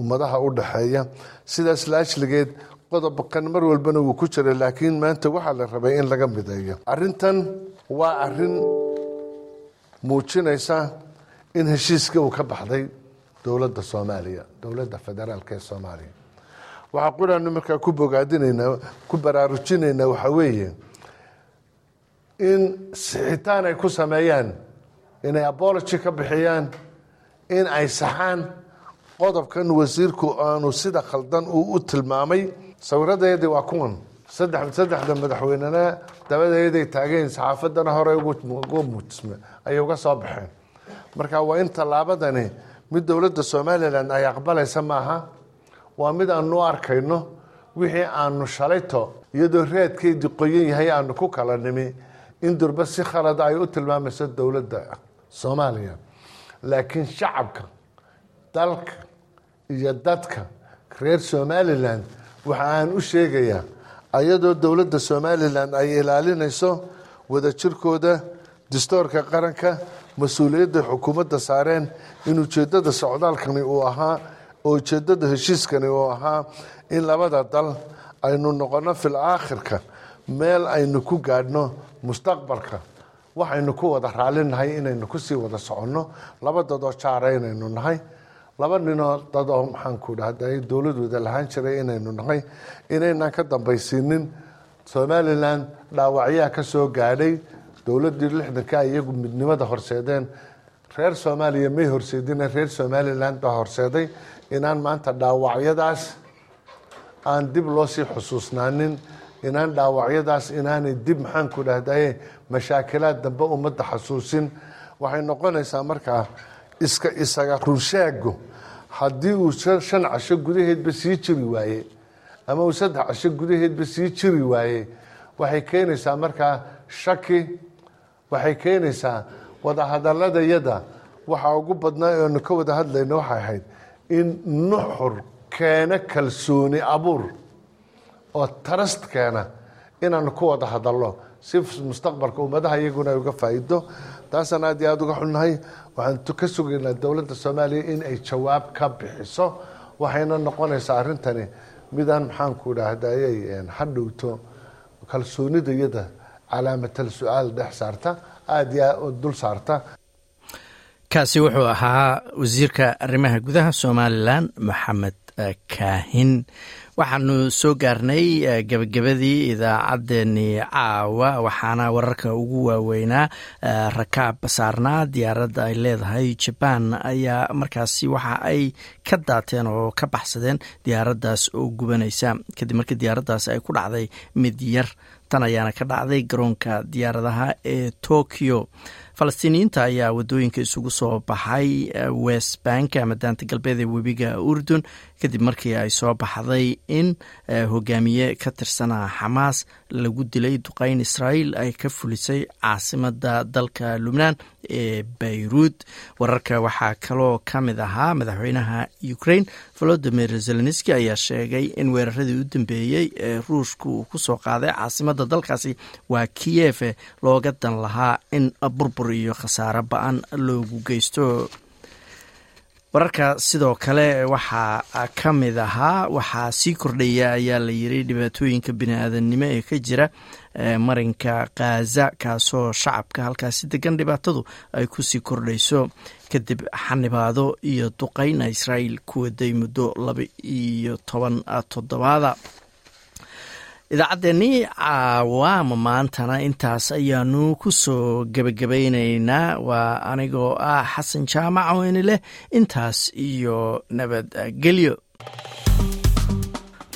ummadaha u dhaxeeya. Sidaas la ajligeed qodobkan mar walbana wuu ku jira laakiin maanta waxaa la rabay in laga mideeyo. Arintan waa arrin muujinaysa in heshiiska uu ka baxday dowladda soomaaliya dowladda federaalk ee soomaaliya. Waxaa quraanu markaa ku bogaadinaynaa ku baraarujinaynaa waxaa weeye in sixitaan ay ku sameeyaan inay abology ka bixiyaan in ay saxaan qodobkan wasiirku aanu sida khaldan uu u tilmaamay. Sawiradeedii waa kuwan. Saddex saddexda madaxweynena dabadeeday taageen saxaafadana hore ayay uga soo baxeen. Marka waa in tallaabadani mid dowladda somalilan ay aqbalaysa maaha. Waa mid aanu arkayno wixii aanu shalayto iyadoo reedkeedii qoyan yahay aanu ku kala nimi. In durba si khalada ay u tilmaamayso dowladda soomaaliya laakiin shacabka dalka iyo dadka reer somalilan waxa aan u sheegayaa ayadoo dowladda somalilan ay ilaalinayso wadajirkooda dastoorka qaranka mas'uuliyadda xukuumadda saareen in ujeedada socdaalkani uu ahaa oo ujeedada heshiiskani uu ahaa in labada dal aynu noqono fil aakhirka meel aynu ku gaadhno mustaqbalka waxaynu ku wada raalinahay inaynu ku sii wada soconno. Laba dadoo jaara inaynu nahay. Laba ninoo dadoo maxaanku dhahda dowladooda lahaan jiray inaynu nahay. Inaynan ka dambaysiinin. Somalilan dhaawacyaa ka soo gaadhay. Dowladii lixdanka iyagu midnimada horseedeen. Reer soomaaliya may horseedina reer somalilan baa horseeday. Inaan maanta dhaawacyadaas aan dib loo sii xusuusnaanin inaan dhaawacyadaas inaanay dib maxaanku dhahdaye mashaakilaad dambe ummadda xasuusin. Waxay noqonaysaa markaa iska isaga runsheego haddii uu shan casho gudaheedba sii jiri waaye ama uu saddex casho gudaheedba sii jiri waaye waxay keenaysaa markaa shaki waxay keenaysaa wadahadaladayada waxaa ugu badnaa oonu ka wada hadlayno waxay ahayd in nuxur keena kalsooni abuur oo tarast keena inaanu ku wada hadalno. Si mustaqbalka ummadaha iyaguna ay uga faa'iido. Taasaan aad iyo aada uga xunnahay. Waxaan ka sugaynaa dowladda soomaaliya in ay jawaab ka bixiso. Waxayna noqonaysaa arrintani. Midaan maxaanku dhahdaayay hadhowto kalsoonida iyada calaamatal su'aal dhex saarta aada iyo dul saarta. Kaasi wuxuu ahaa wasiirka arrimaha gudaha somalilan maxamed kaahin. Waxaanu soo gaarnay gebagabadii idaacaddeenii caawa waxaana wararka ugu waaweynaa rakaab saarnaa diyaaradda ay leedahay jabaan ayaa markaasi waxa ay ka daateen oo ka baxsadeen diyaaraddaas oo gubanaysa. Kadib markii diyaaraddaas ay ku dhacday mid yar tan ayaana ka dhacday garoonka diyaaradaha ee tokyo. Falastiiniyiinta ayaa waddooyinka isugu soo baxay west bank ama galbeed ee webiga urdun kadib markii ay soo baxday in hogaamiye ka tirsanaa xamaas lagu dilay duqeyn israa'iil ay ka fulisay caasimada dalka lubnaan ee bayruud wararka waxaa kaloo ka mid ahaa madaxweynaha ukraine volodimir zelenski ayaa sheegay in weeraradii u dambeeyey ee ruushka uu ku soo qaaday caasimada dalkaasi waa kiyefe looga dan lahaa in burbur iyo khasaaro ba'an loogu geysto wararka sidoo kale waxaa ka mid ahaa waxaa sii kordhaya ayaa la yiri dhibaatooyinka bini-aadamnimo ee ka jira marinka khaza kaasoo shacabka halkaasi degan dhibaatadu ay ku sii kordhayso. Kadib xanibaado iyo duqeyn israa'iil ku waday muddo laba iyo toban toddobaada idaacaddeenii caawaama maantana intaas ayaanu ku soo gebagabaynaynaa waa anigoo ah xasan jaamac weyne leh intaas iyo nabadgelyo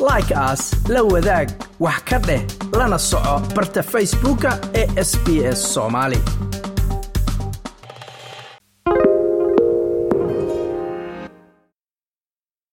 like aas la wadaag wax ka dheh lana soco barta facebooka ee sb s